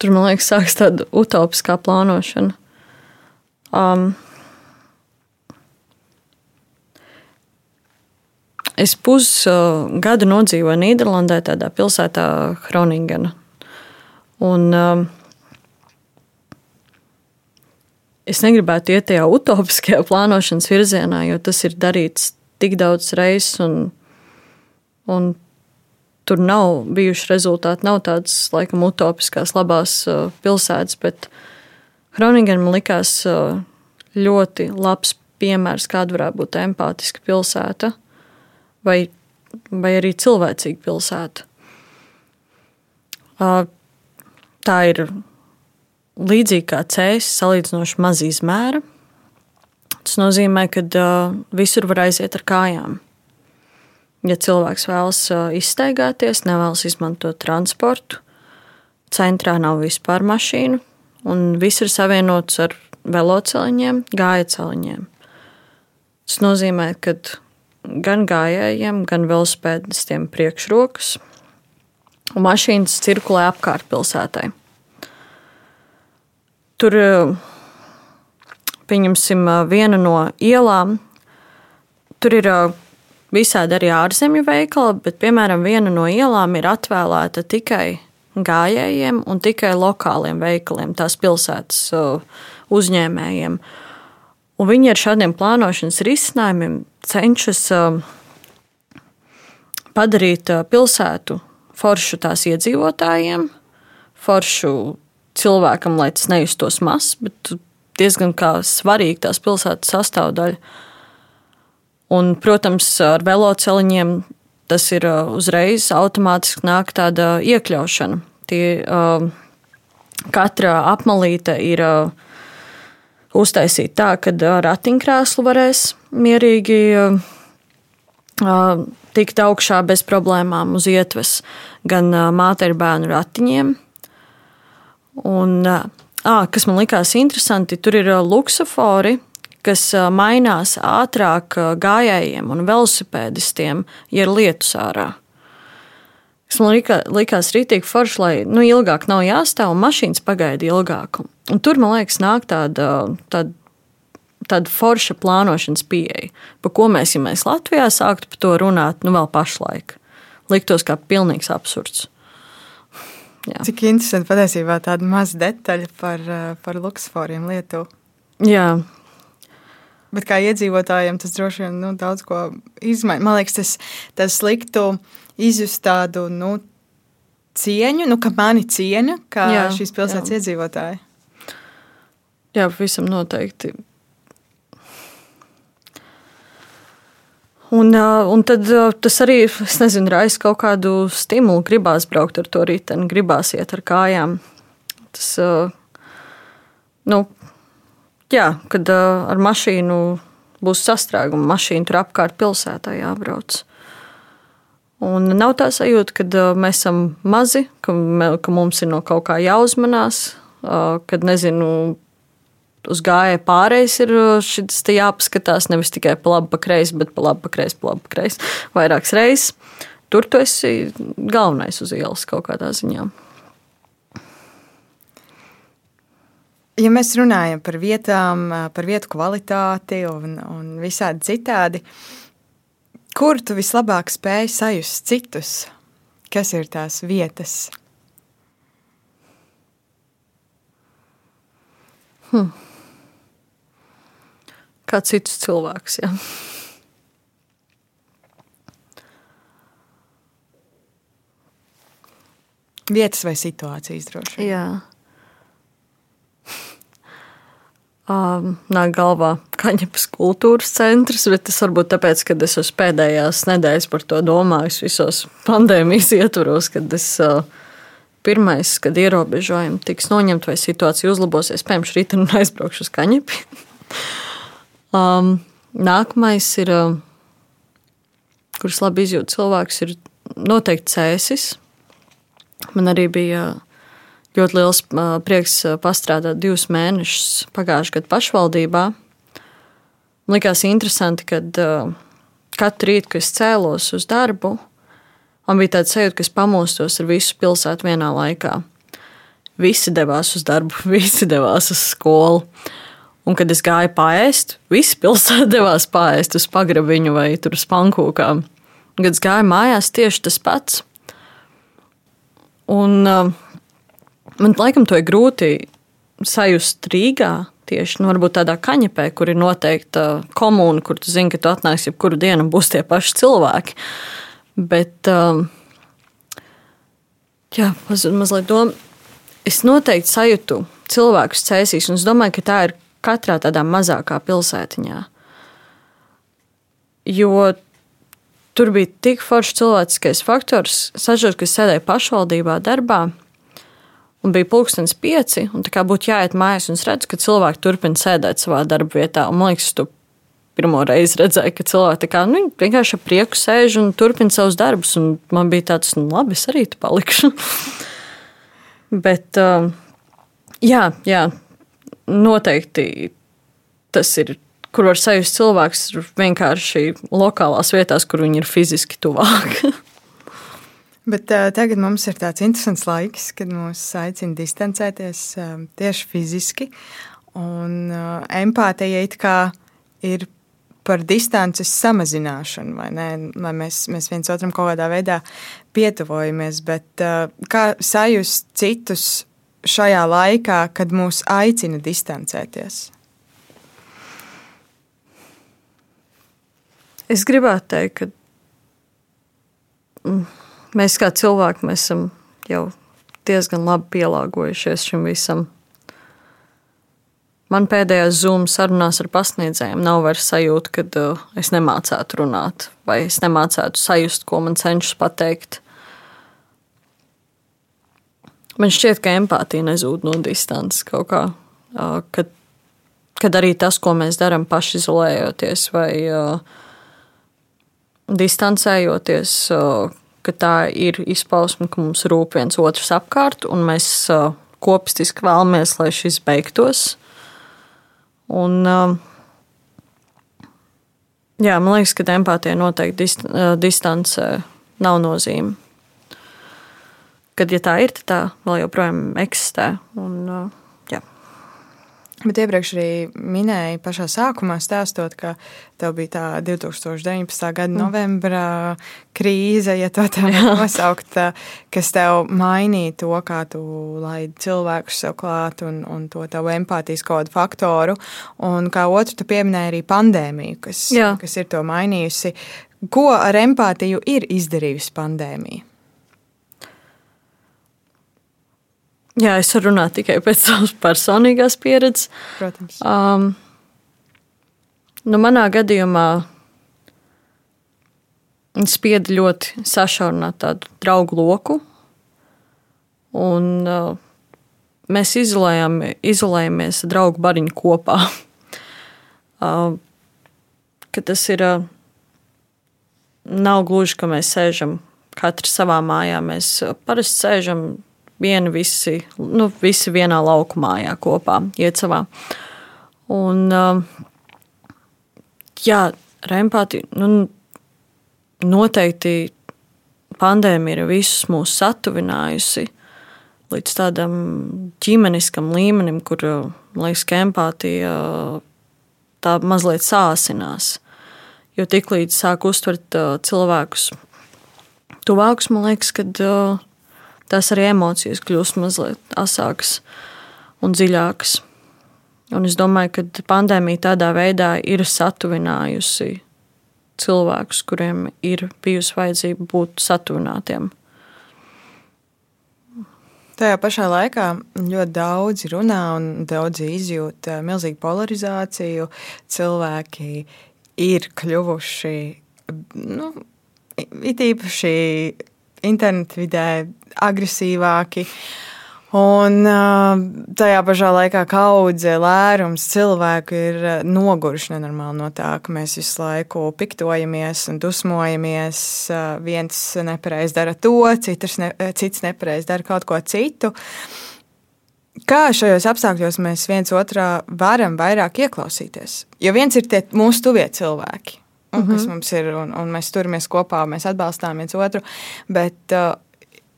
Tur, man liekas, sākas tāda utopiskā plānošana. Um, es pusgadu uh, nodzīvoju Nīderlandē, tādā pilsētā Hroningena. Un, um, es negribētu iet tajā utopiskajā plānošanas virzienā, jo tas ir darīts tik daudz reizes, un, un tur nav bijuši rezultāti. Nav tādas, laikam, utopiskās, labās uh, pilsētas, bet Groningen man likās uh, ļoti labs piemērs, kāda varētu būt empātiska pilsēta vai, vai arī cilvēcīga pilsēta. Uh, tā ir līdzīga kā cēsis, salīdzinoši maza izmēra. Tas nozīmē, ka uh, visur var aiziet ar kājām. ja cilvēks vēlas izstaigāties, nevēlas izmantot transportu, centrā nav vispār mašīnu, un viss ir savienots ar veloceliņiem, gājējiem. Tas nozīmē, ka gan gājējiem, gan velospēdistiem priekšrokas un mašīnas cirkulē apkārt pilsētai. Tur, pieņemsim, viena no ielām, tur ir visādi arī ārzemju veikali, bet, piemēram, viena no ielām ir atvēlēta tikai gājējiem un tikai lokāliem veikaliem, tās pilsētas uzņēmējiem. Un viņi ar šādiem plānošanas risinājumiem cenšas padarīt pilsētu foršu tās iedzīvotājiem, foršu cilvēkam, lai tas nejustos mazs, bet diezgan svarīga tās pilsētas sastāvdaļa. Un, protams, ar veloceliņiem tas ir uzreiz automātiski nāk tāda iekļaušana. Tie, katra apmalīte ir uztaisīta tā, ka ratiņkrēslu varēs mierīgi tikt augšā bez problēmām uz ietves gan māte ar bērnu ratiņiem. Un, à, kas man likās interesanti, tur ir luksofori, kas mainās ātrāk gājējiem un velosipēdistiem, ja ir lietus ārā. Tas man lika, likās rītīgi forši, lai nu, ilgāk nav jāstāv un mašīnas pagaida ilgāk. Un tur, man liekas, nāk tāda, tāda, tāda forša plānošanas pieeja, par ko mēs, ja mēs Latvijā sāktu par to runāt, nu vēl pašlaik. Liktos kā pilnīgs absurds. Jā. Cik interesanti patiesībā tāda maza detaļa par, par luksusforiem Lietuvā. Jā, Bet kā iedzīvotājiem tas droši vien nu, daudz ko izmaina. Man liekas, tas, tas liktu izjust tādu nu, cieņu, nu, ka mani ciena kā jā, šīs pilsētas jā. iedzīvotāji. Jā, visam noteikti. Un, un tad tas arī, es nezinu, raisa kaut kādu stimulu. Gribās braukt ar to riteni, gribās iet ar kājām. Tas, nu, jā, kad ar mašīnu būs sastrēguma, mašīna tur apkārt pilsētā jābrauc. Un nav tā sajūta, ka mēs esam mazi, ka, ka mums ir no kaut kā jāuzmanās, kad nezinu. Uz gājēju pārējais ir šis jāpaskatās nevis tikai pa labi, pa kreisi, bet pa labi, pa kreisi, pa labi, pa kreisi, vairākas reizes. Tur tu esi galvenais uz ielas kaut kādā ziņā. Ja mēs runājam par vietām, par vietu kvalitāti un, un visādi citādi, kur tu vislabāk spēj sajust citus? Kas ir tās vietas? Hmm. Kā citus cilvēkus, jā. Vietas vai situācijas droši vien. Jā. Um, nāk galvā Kaņepes kultūras centrs, bet tas varbūt tāpēc, ka es esmu pēdējās nedēļas par to domājis visos pandēmijas ietvaros, kad es uh, pirmais, kad ierobežojumi tiks noņemti vai situācija uzlabosies, pēkšņi rīt un aizbraukšu uz Kaņepi. Um, nākamais ir, uh, kurš labi izjūt cilvēks, ir noteikti cēsis. Man arī bija uh, ļoti liels prieks pastrādāt divus mēnešus pagājušajā gadā pašvaldībā. Man likās interesanti, ka katru rītu, kad es cēlos uz darbu, man bija tāds sajūta, ka es pamostos ar visu pilsētu vienā laikā. Visi devās uz darbu, visi devās uz skolu. Un, kad es gāju pāriest, visi pilsēta devās pāriest uz pagrabiņu vai uz pankūkām. Un, kad es gāju mājās, tieši tas pats. Un, uh, Man laikam to ir grūti sajust Rīgā. Tieši nu, varbūt tādā kaņepē, kur ir noteikta komūna, kur tu zini, ka tu atnāksi jebkuru dienu būs tie paši cilvēki. Bet, um, jā, maz, mazliet doma. Es noteikti sajūtu cilvēkus cēsīs, un es domāju, ka tā ir katrā tādā mazākā pilsētiņā. Jo tur bija tik foršs cilvēciskais faktors, sažot, ka es sēdēju pašvaldībā darbā Un bija pulkstenis pieci, un tā kā būtu jāiet mājās, un es redzu, ka cilvēki turpina sēdēt savā darba vietā. Un, man liekas, tu pirmo reizi redzēju, ka cilvēki kā, nu, vienkārši ar prieku sēž un turpina savus darbus. Man bija tāds, nu, labi, es arī tur palikšu. Bet, um, jā, jā, noteikti tas ir. Kur var sajust cilvēks vienkārši lokālās vietās, kur viņi ir fiziski tuvāk. Bet uh, tagad mums ir tāds interesants laiks, kad mūs aicina distancēties uh, tieši fiziski. Un uh, empātija it kā ir par distances samazināšanu, vai ne? Lai mēs, mēs viens otram kaut kādā veidā pietuvojamies. Bet uh, kā sajust citus šajā laikā, kad mūs aicina distancēties? Es gribētu teikt, ka mm, mēs kā cilvēki mēs esam jau diezgan labi pielāgojušies šim visam. Man pēdējās Zoom sarunās ar pasniedzējiem nav vairs sajūta, ka uh, es nemācētu runāt, vai es nemācētu sajust, ko man cenšas pateikt. Man šķiet, ka empātija nezūd no distances kaut kā. Kad, kad arī tas, ko mēs darām pašizolējoties vai distancējoties, ka tā ir izpausme, ka mums rūp viens otrs apkārt, un mēs kopistiski vēlamies, lai šis beigtos. Un, jā, man liekas, ka empātija noteikti dist, distancē nav nozīme. Kad ja tā ir, tad tā vēl joprojām eksistē. Un, uh, Bet iepriekš arī minēja pašā sākumā, stāstot, ka tev bija tā 2019. gada mm. novembra krīze, ja tā tā var nosaukt, kas tev mainīja to, kā tu laidi cilvēkus sev klāt un, un to tavu empātijas kodu faktoru. Un kā otru, tu pieminēji arī pandēmiju, kas, Jā. kas ir to mainījusi. Ko ar empātiju ir izdarījusi pandēmija? Jā, es varu runāt tikai pēc savas personīgās pieredzes. Protams. Um, nu, manā gadījumā spieda ļoti sašaurināt tādu draugu loku. Un, uh, mēs izolējām, izolējamies draugu bariņu kopā. uh, tas ir. Uh, nav gluži, ka mēs sēžam katrs savā mājā. Mēs uh, parasti sēžam vieni visi, nu, visi vienā lauku mājā kopā, iet savā. Un, um, jā, ar empātiju nu, noteikti pandēmija ir visus mūs satuvinājusi līdz tādam ģimeniskam līmenim, kur, man liekas, ka empātija tā mazliet sāsinās. Jo tiklīdz sāk uztvert uh, cilvēkus tuvākus, man liekas, kad uh, tās arī emocijas kļūst mazliet asākas un dziļākas. Un es domāju, ka pandēmija tādā veidā ir satuvinājusi cilvēkus, kuriem ir bijusi vajadzība būt satuvinātiem. Tajā pašā laikā ļoti daudzi runā un daudzi izjūt eh, milzīgu polarizāciju. Cilvēki ir kļuvuši, nu, it īpaši internetu vidē agresīvāki. Un tajā pašā laikā kaudze, lērums cilvēku ir noguruši nenormāli no tā, ka mēs visu laiku piktojamies un dusmojamies. Viens nepareizi dara to, cits, ne, cits nepareizi dara kaut ko citu. Kā šajos apstākļos mēs viens otrā varam vairāk ieklausīties? Jo viens ir tie mūsu tuvie cilvēki, un, mm -hmm. kas mhm. mums ir, un, un mēs turamies kopā, mēs atbalstām viens otru. Bet uh,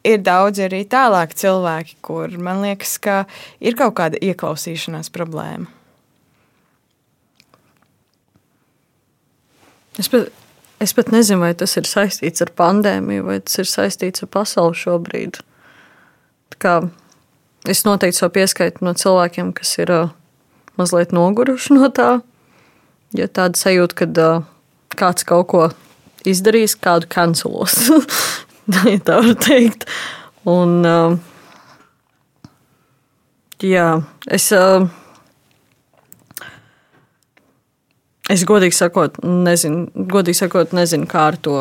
ir daudz arī tālāk cilvēki, kur man liekas, ka ir kaut kāda ieklausīšanās problēma. Es pat, es pat nezinu, vai tas ir saistīts ar pandēmiju, vai tas ir saistīts ar pasauli šobrīd. Es noteikti savu pieskaitu no cilvēkiem, kas ir uh, mazliet noguruši no tā. Ja tāda sajūta, ka uh, kāds kaut ko izdarīs, kādu kancelos. ja tā var teikt. Un, uh, jā, es, uh, es godīgi sakot, nezinu, godīgi sakot, nezinu, kā ar to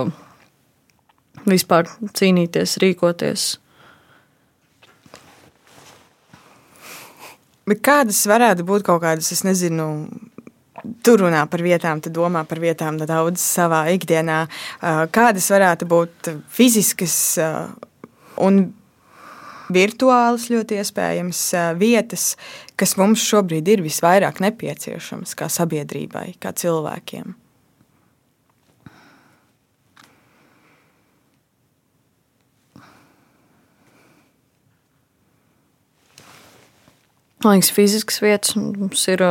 vispār cīnīties, rīkoties. Bet kādas varētu būt kaut kādas, es nezinu, tu runā par vietām, tu domā par vietām daudz savā ikdienā. Kādas varētu būt fiziskas un virtuālas, ļoti iespējams, vietas, kas mums šobrīd ir visvairāk nepieciešamas kā sabiedrībai, kā cilvēkiem? Man liekas, fiziskas vietas mums ir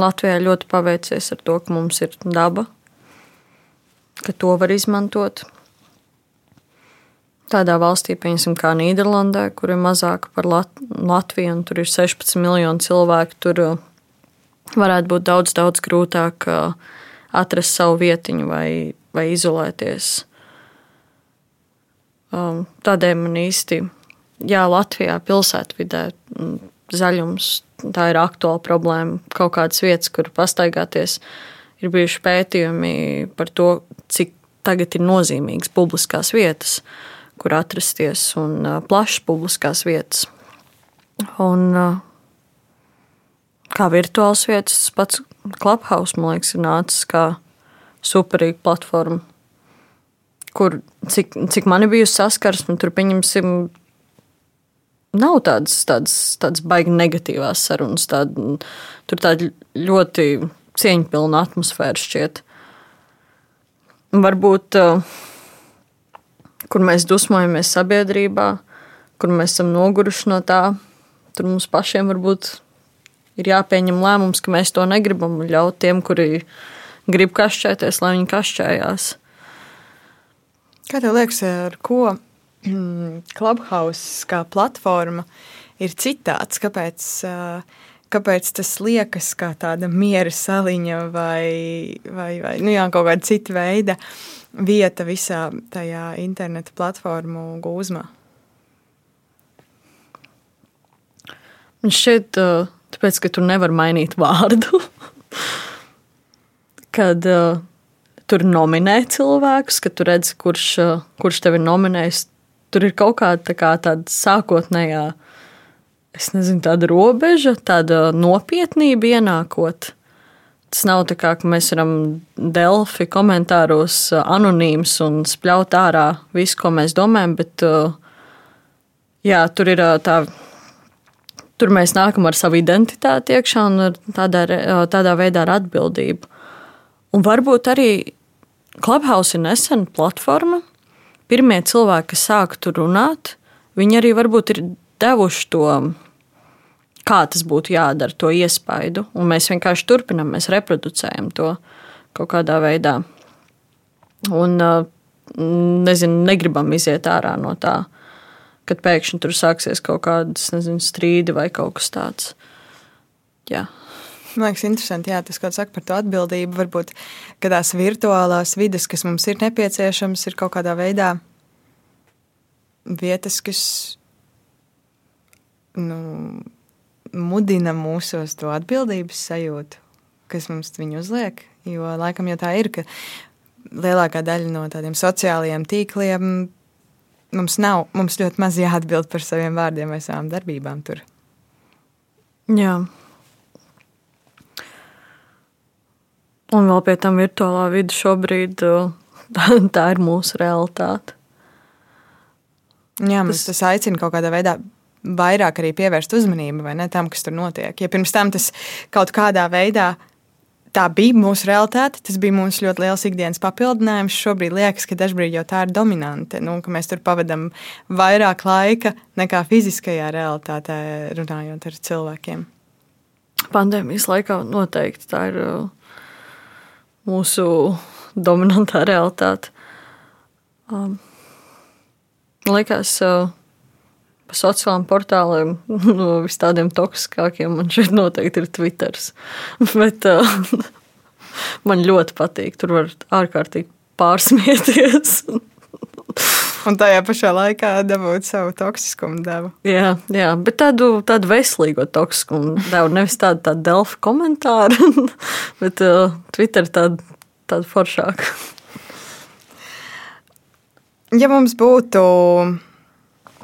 Latvijā ļoti paveicies ar to, ka mums ir daba, ka to var izmantot. Tādā valstī, piemēram, kā Nīderlandē, kur ir mazāk par Lat Latviju, un tur ir 16 miljoni cilvēku, tur varētu būt daudz, daudz grūtāk atrast savu vietiņu vai, vai izolēties. Tādēļ man īsti, jā, Latvijā pilsētvidē zaļums. Tā ir aktuāla problēma. Kaut kādas vietas, kur pastaigāties, ir bijuši pētījumi par to, cik tagad ir nozīmīgas publiskās vietas, kur atrasties, un plašas publiskās vietas. Un, kā virtuāls vietas, tas pats Clubhouse, man liekas, ir nācis kā superīga platforma, kur, cik, cik man bijusi saskarsme, tur pieņemsim nav tādas, tādas, tādas baigi negatīvās sarunas. Tād, tur tāda ļoti cieņpilna atmosfēra šķiet. Varbūt, kur mēs dusmojamies sabiedrībā, kur mēs esam noguruši no tā, tur mums pašiem varbūt ir jāpieņem lēmums, ka mēs to negribam un ļaut tiem, kuri grib kašķēties, lai viņi kašķējās. Kā tev liekas, ar ko Clubhouse kā platforma ir citāds. Kāpēc, kāpēc tas liekas kā tāda miera saliņa vai, vai, vai nu jā, kaut kāda cita veida vieta visā tajā interneta platformu gūzmā? Man šķiet, tāpēc, ka tu nevari mainīt vārdu. Kad uh, tur nominē cilvēkus, kad tu redzi, kurš, kurš tevi nominējis, tur ir kaut kāda tā kā tāda sākotnējā, es nezinu, tāda robeža, tāda nopietnība ienākot. Tas nav tā kā mēs varam Delfi komentāros anonīms un spļaut ārā visu, ko mēs domājam, bet jā, tur ir tā. Tur mēs nākam ar savu identitāti iekšā un tādā, tādā veidā ar atbildību. Un varbūt arī Clubhouse ir nesena platforma, pirmie cilvēki, kas sāka tur runāt, viņi arī varbūt ir devuši to, kā tas būtu jādara, to iespaidu. Un mēs vienkārši turpinām, mēs reproducējam to kaut kādā veidā. Un nezinu, negribam iziet ārā no tā, kad pēkšņi tur sāksies kaut kādas nezinu, strīdi vai kaut kas tāds. Jā. Man liekas, interesanti, jā, tas, ko saka par to atbildību. Varbūt tās virtuālās vidas, kas mums ir nepieciešamas, ir kaut kādā veidā vietas, kas nu, mudina mūsos to atbildības sajūtu, kas mums viņu uzliek. Jo laikam jau tā ir, ka lielākā daļa no tādiem sociālajiem tīkliem mums nav, mums ļoti maz jāatbild par saviem vārdiem vai savām darbībām tur. Jā. Un vēl pie tam virtuālā vide šobrīd tā, ir mūsu realitāte. Jā, tas, tas aicina kaut kādā veidā vairāk arī pievērst uzmanību ne, tam, kas tur notiek. Ja pirms tam tas kaut kādā veidā tā bija mūsu realitāte, tas bija mūsu ļoti liels ikdienas papildinājums. Šobrīd liekas, ka dažkārt jau tā ir dominante, nu, ka mēs tur pavadām vairāk laika nekā fiziskajā realitātē, runājot ar cilvēkiem. Pandēmijas laikā noteikti tā ir. Uh mūsu dominantā realitāte. Um, liekas, uh, pa sociālajiem portāliem no vis tādiem toksiskākiem man šeit noteikti ir Twitter. Bet uh, man ļoti patīk. Tur var ārkārtīgi pārsmieties un tajā pašā laikā dabūt savu toksiskumu devu. Jā, jā bet tādu, tādu veselīgo toksiskumu devu, nevis tādu, tādu delfu komentāru, bet uh, Twitter tādu, tādu foršāku. Ja mums būtu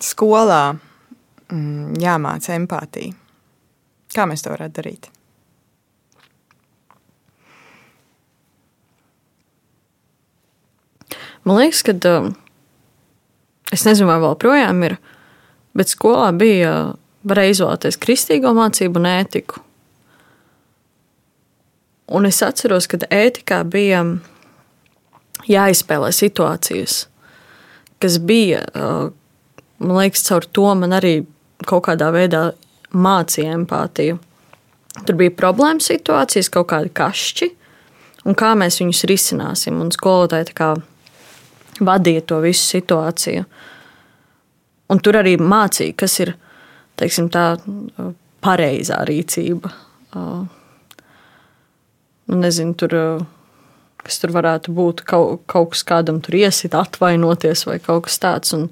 skolā mm, jāmāca empātija, kā mēs to varētu darīt? Man liekas, ka um, es nezinu, vai vēl projām ir, bet skolā bija varēja izvēlēties kristīgo mācību un ētiku. Un es atceros, ka ētikā bija jāizspēlē situācijas, kas bija, man liekas, caur to man arī kaut kādā veidā mācīja empātiju. Tur bija problēma situācijas, kaut kādi kašķi, un kā mēs viņus risināsim. Un skolotāji vadīja to visu situāciju. Un tur arī mācīja, kas ir teiksim, tā pareizā rīcība. Nu, nezinu, tur, kas tur varētu būt. Kaut, kaut kas kādam tur iesit, atvainoties vai kaut kas tāds. Un,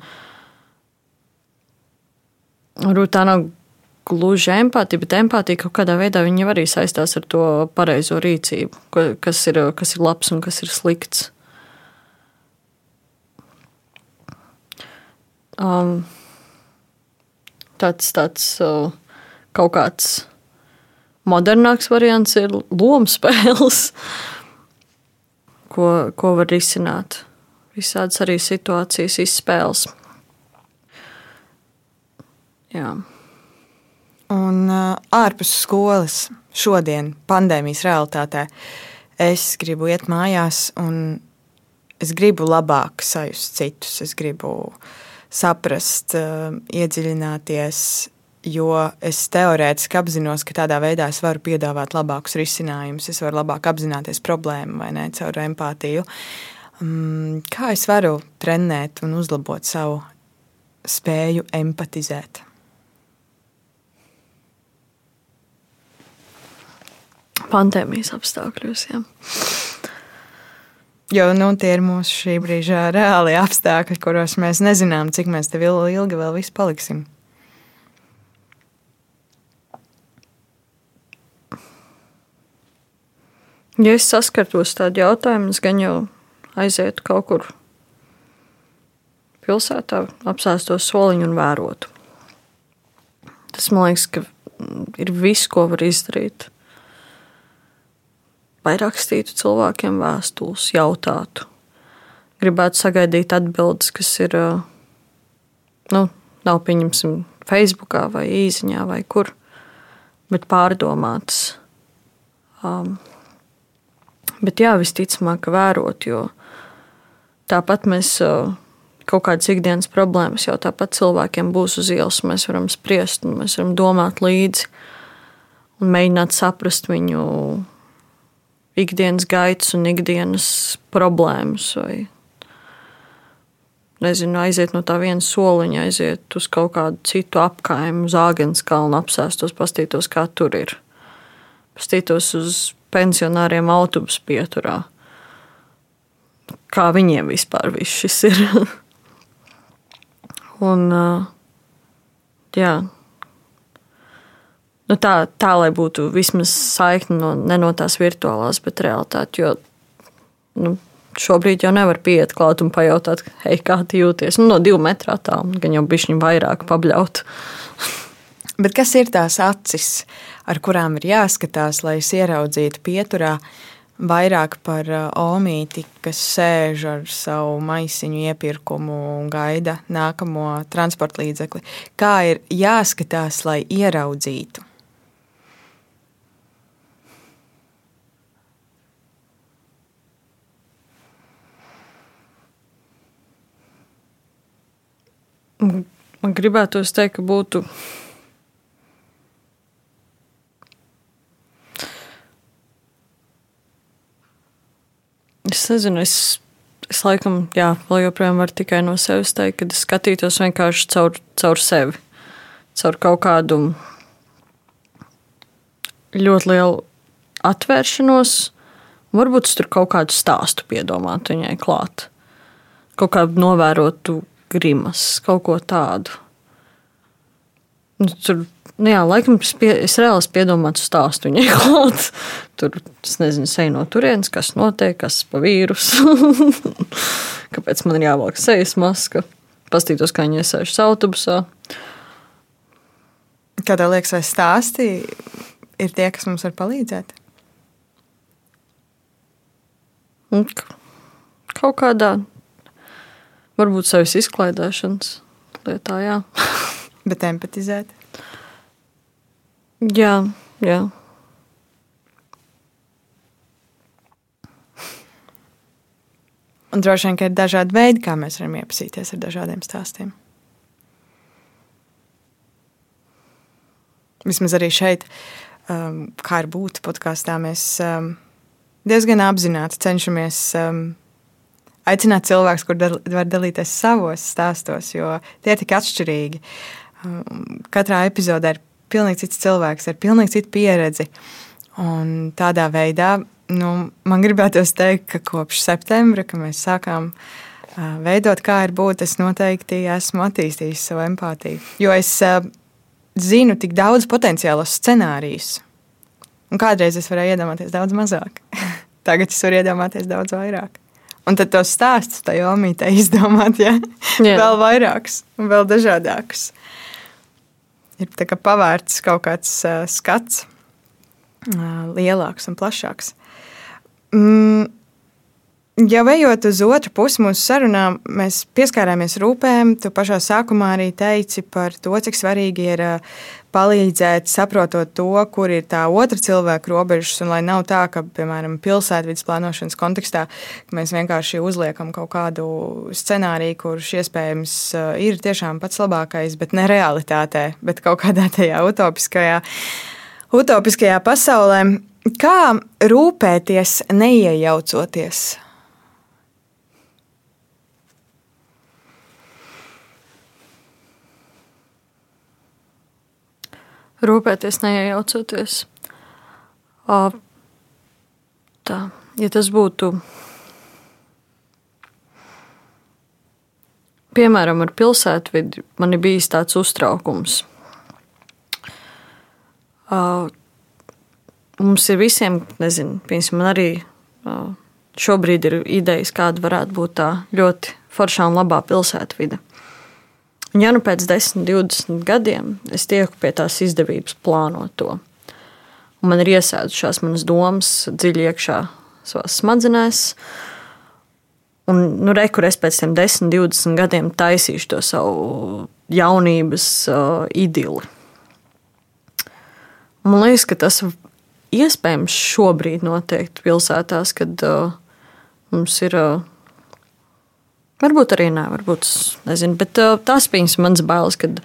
Varbūt tā nav gluži empātija, bet empātija kaut kādā veidā arī saistās ar to pareizo rīcību, kas ir, kas ir labs un kas ir slikts. Um, tāds tāds uh, kaut kāds modernāks variants ir lomu spēles, ko, ko var risināt. Visādas arī situācijas izspēles. Jā. Un uh, ārpus skolas, šodien, pandēmijas realitātē, es gribu iet mājās, un es gribu labāk sajust citus. Es gribu saprast, uh, iedziļināties, jo es teorētiski apzinos, ka tādā veidā es varu piedāvāt labākus risinājumus, es varu labāk apzināties problēmu vai ne caur empātiju. Um, kā es varu trenēt un uzlabot savu spēju empatizēt? Pandēmijas apstākļos. Jā. Jo nu, tie ir mūsu šī brīža reāli apstākļi, kuros mēs nezinām, cik mēs te ilgi vēl visi paliksim. Ja es saskartos tādu jautājumu, es gan jau aizietu kaut kur pilsētā, apsēstos soliņu un vērotu. Tas man liekas, ka ir viss, ko var izdarīt vai rakstītu cilvēkiem vēstules, jautātu. Gribētu sagaidīt atbildes, kas ir, nu, nav pieņemsim, Facebook vai īsiņā vai kur, bet pārdomātas. Um, bet jā, visticamāk, vērot, jo tāpat mēs kaut kādas ikdienas problēmas jau tāpat cilvēkiem būs uz ielas. Mēs varam spriest, mēs varam domāt līdzi un mēģināt saprast viņu ikdienas gaitas un ikdienas problēmas. Vai, nezinu, aiziet no tā viena soliņa, aiziet uz kaut kādu citu apkaimu, zāģens kalnu, apsēstos, pastītos, kā tur ir. Pastītos uz pensionāriem autobusu pieturā. Kā viņiem vispār viss šis ir? un, jā, nu, tā, tā, lai būtu vismaz saikne no, ne no tās virtuālās, bet realitāte. Jo nu, šobrīd jau nevar pieiet klāt un pajautāt, hei, kā tu jūties. Nu, no divu metru attālumā, gan jau bišķiņu vairāk pabļaut. Bet kas ir tās acis, ar kurām ir jāskatās, lai es ieraudzītu pieturā vairāk par uh, omīti, kas sēž ar savu maisiņu iepirkumu un gaida nākamo transporta līdzekli? Kā ir jāskatās, lai ieraudzītu? Man gribētu teikt, ka būtu. Es nezinu, es, es laikam, jā, vēl joprojām varu tikai no sevis teikt, ka es skatītos vienkārši caur, caur sevi, caur kaut kādu ļoti lielu atvēršanos. Varbūt tur kaut kādu stāstu piedomāt viņai klāt, kaut kādu novērotu grimas, kaut ko tādu. Nu, tur, nu jā, laikam es, pie, es reāli piedomāju stāstu viņai klāt. Tur, es nezinu, ej no turienes, kas notiek, kas pa vīrusu. Kāpēc man ir jāvelk sejas maska? Pastītos, kā viņi iesēžas autobusā. Kā tev liekas, vai stāsti ir tie, kas mums var palīdzēt? Kaut kādā varbūt savas izklaidēšanas lietā, jā. Bet empatizēt. jā, jā. Un droši vien, ka ir dažādi veidi, kā mēs varam iepazīties ar dažādiem stāstiem. Vismaz arī šeit, um, kā ir būt podkāstā, mēs um, diezgan apzināti cenšamies um, aicināt cilvēkus, kur dal var dalīties savos stāstos, jo tie ir tik atšķirīgi. Um, katrā epizodē ir pilnīgi cits cilvēks ar pilnīgi citu pieredzi. Un tādā veidā nu, man gribētos teikt, ka kopš septembra, kad mēs sākām uh, veidot, kā ir būt, es noteikti esmu attīstījis savu empātiju. Jo es uh, zinu tik daudz potenciālus scenārijus. Un kādreiz es varēju iedomāties daudz mazāk. Tagad es varu iedomāties daudz vairāk. Un tad tos stāstus tajā omītē izdomāt, ja? Jā. vēl vairākus un vēl dažādākus. Ir tā kā pavērts kaut kāds uh, skats, uh, lielāks un plašāks. Mm, jau ejot uz otru pusi mūsu sarunām, mēs pieskārāmies rūpēm. Tu pašā sākumā arī teici par to, cik svarīgi ir uh, palīdzēt, saprotot to, kur ir tā otra cilvēka robežas, un lai nav tā, ka, piemēram, pilsētvidas plānošanas kontekstā mēs vienkārši uzliekam kaut kādu scenāriju, kurš iespējams uh, ir tiešām pats labākais, bet ne realitātē, bet kaut kādā tajā utopiskajā, utopiskajā pasaulē. Kā rūpēties, neiejaucoties? Rūpēties, neiejaucoties. Tā, ja tas būtu piemēram ar pilsētvidi, man ir bijis tāds uztraukums. Mums ir visiem, nezinu, piemēram, man arī šobrīd ir idejas, kāda varētu būt tā ļoti foršā un labā pilsētvide. Un ja nu pēc 10, 20 gadiem es tieku pie tās izdevības plānot to, un man ir iesēdušās manas domas dziļi iekšā savā smadzenēs, un nu, re, kur es pēc tam 10, 20 gadiem taisīšu to savu jaunības uh, idili. Man liekas, ka tas iespējams šobrīd noteikti pilsētās, kad uh, mums ir. Uh, varbūt arī nē, varbūt nezinu, bet uh, tas bija mans bailes, kad,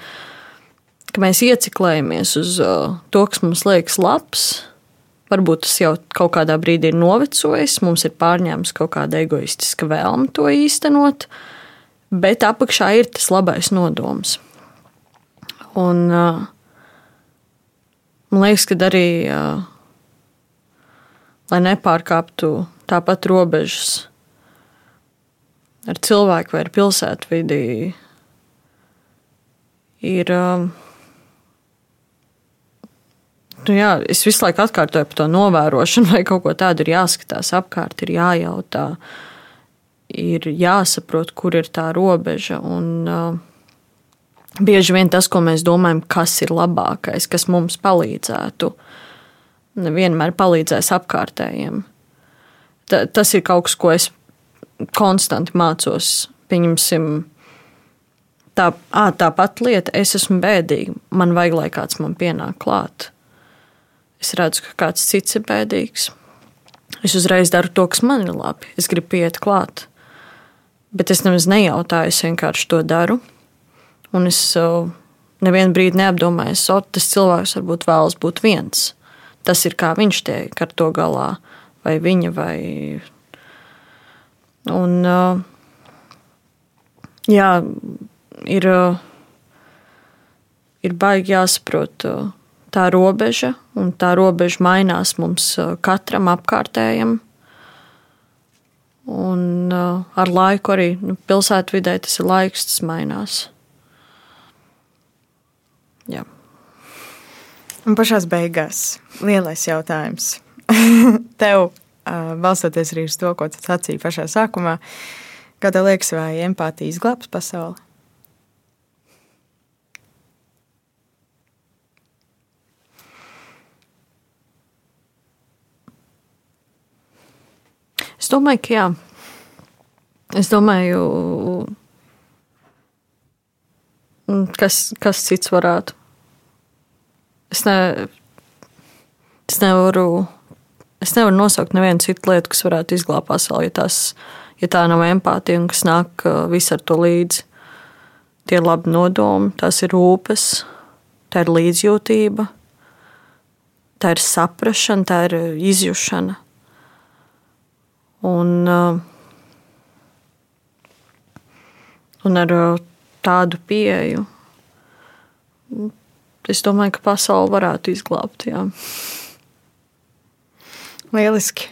kad mēs ieciklējamies uz uh, to, kas mums liekas labs. Varbūt tas jau kaut kādā brīdī ir novecojis, mums ir pārņēmis kaut kāda egoistiska vēlme to īstenot, bet apakšā ir tas labais nodoms. Un, uh, man liekas, ka arī lai nepārkāptu tāpat robežas ar cilvēku vai ar pilsētvidī, ir. Um, nu jā, es visu laiku atkārtoju par to novērošanu, vai kaut ko tādu ir jāskatās apkārt, ir jājautā, ir jāsaprot, kur ir tā robeža. Un, uh, bieži vien tas, ko mēs domājam, kas ir labākais, kas mums palīdzētu, nevienmēr palīdzēs apkārtējiem. Ta, tas ir kaut kas, ko es konstanti mācos. Pieņemsim, tā, ā, tā pati lieta, es esmu bēdīga. Man vajag, lai kāds man pienāk klāt. Es redzu, ka kāds cits ir bēdīgs. Es uzreiz daru to, kas man ir labi. Es gribu pieiet klāt. Bet es nemaz nejautāju, es vienkārši to daru. Un es nevienu brīdi neapdomāju, ka tas cilvēks varbūt vēlas būt viens tas ir kā viņš tiek ar to galā, vai viņa, vai. Un, jā, ir, ir baigi jāsaprot tā robeža, un tā robeža mainās mums katram apkārtējam. Un ar laiku arī nu, pilsētvidē tas ir laiks, tas mainās. Jā. Un pašā beigās lielais jautājums. Tev, balstoties arī uz to, ko tu sacīji pašā sākumā, kā tev liekas, vai empātija izglābs pasauli? Es domāju, ka jā. Es domāju, kas, kas cits varētu. Es, ne, es nevaru. Es nevaru nosaukt nevienu citu lietu, kas varētu izglābt pasauli, ja, tās, ja tā nav empātija un kas nāk viss ar to līdzi. Tie ir labi nodomi, tās ir rūpes, tā ir līdzjūtība, tā ir saprāšana, tā ir izjūšana. Un, un ar tādu pieeju es domāju, ka pasauli varētu izglābt. Jā. Lieliski.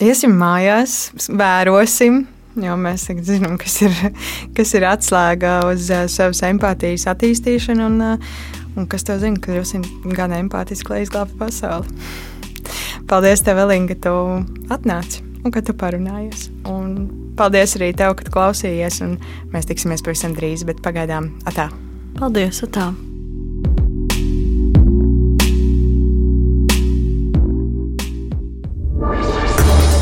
Iesim mājās, vērosim, jo mēs zinām, kas ir, kas ir atslēga uz uh, savas empātijas attīstīšanu, un, uh, un kas tev zina, ka jūs esat gan empātiski, lai izglābtu pasauli. Paldies, tev, Elīna, ka tu atnāci un ka tu parunājies. Un paldies arī tev, ka klausījies. Mēs tiksimies pavisam drīz, bet pagaidām atā. Paldies, atā!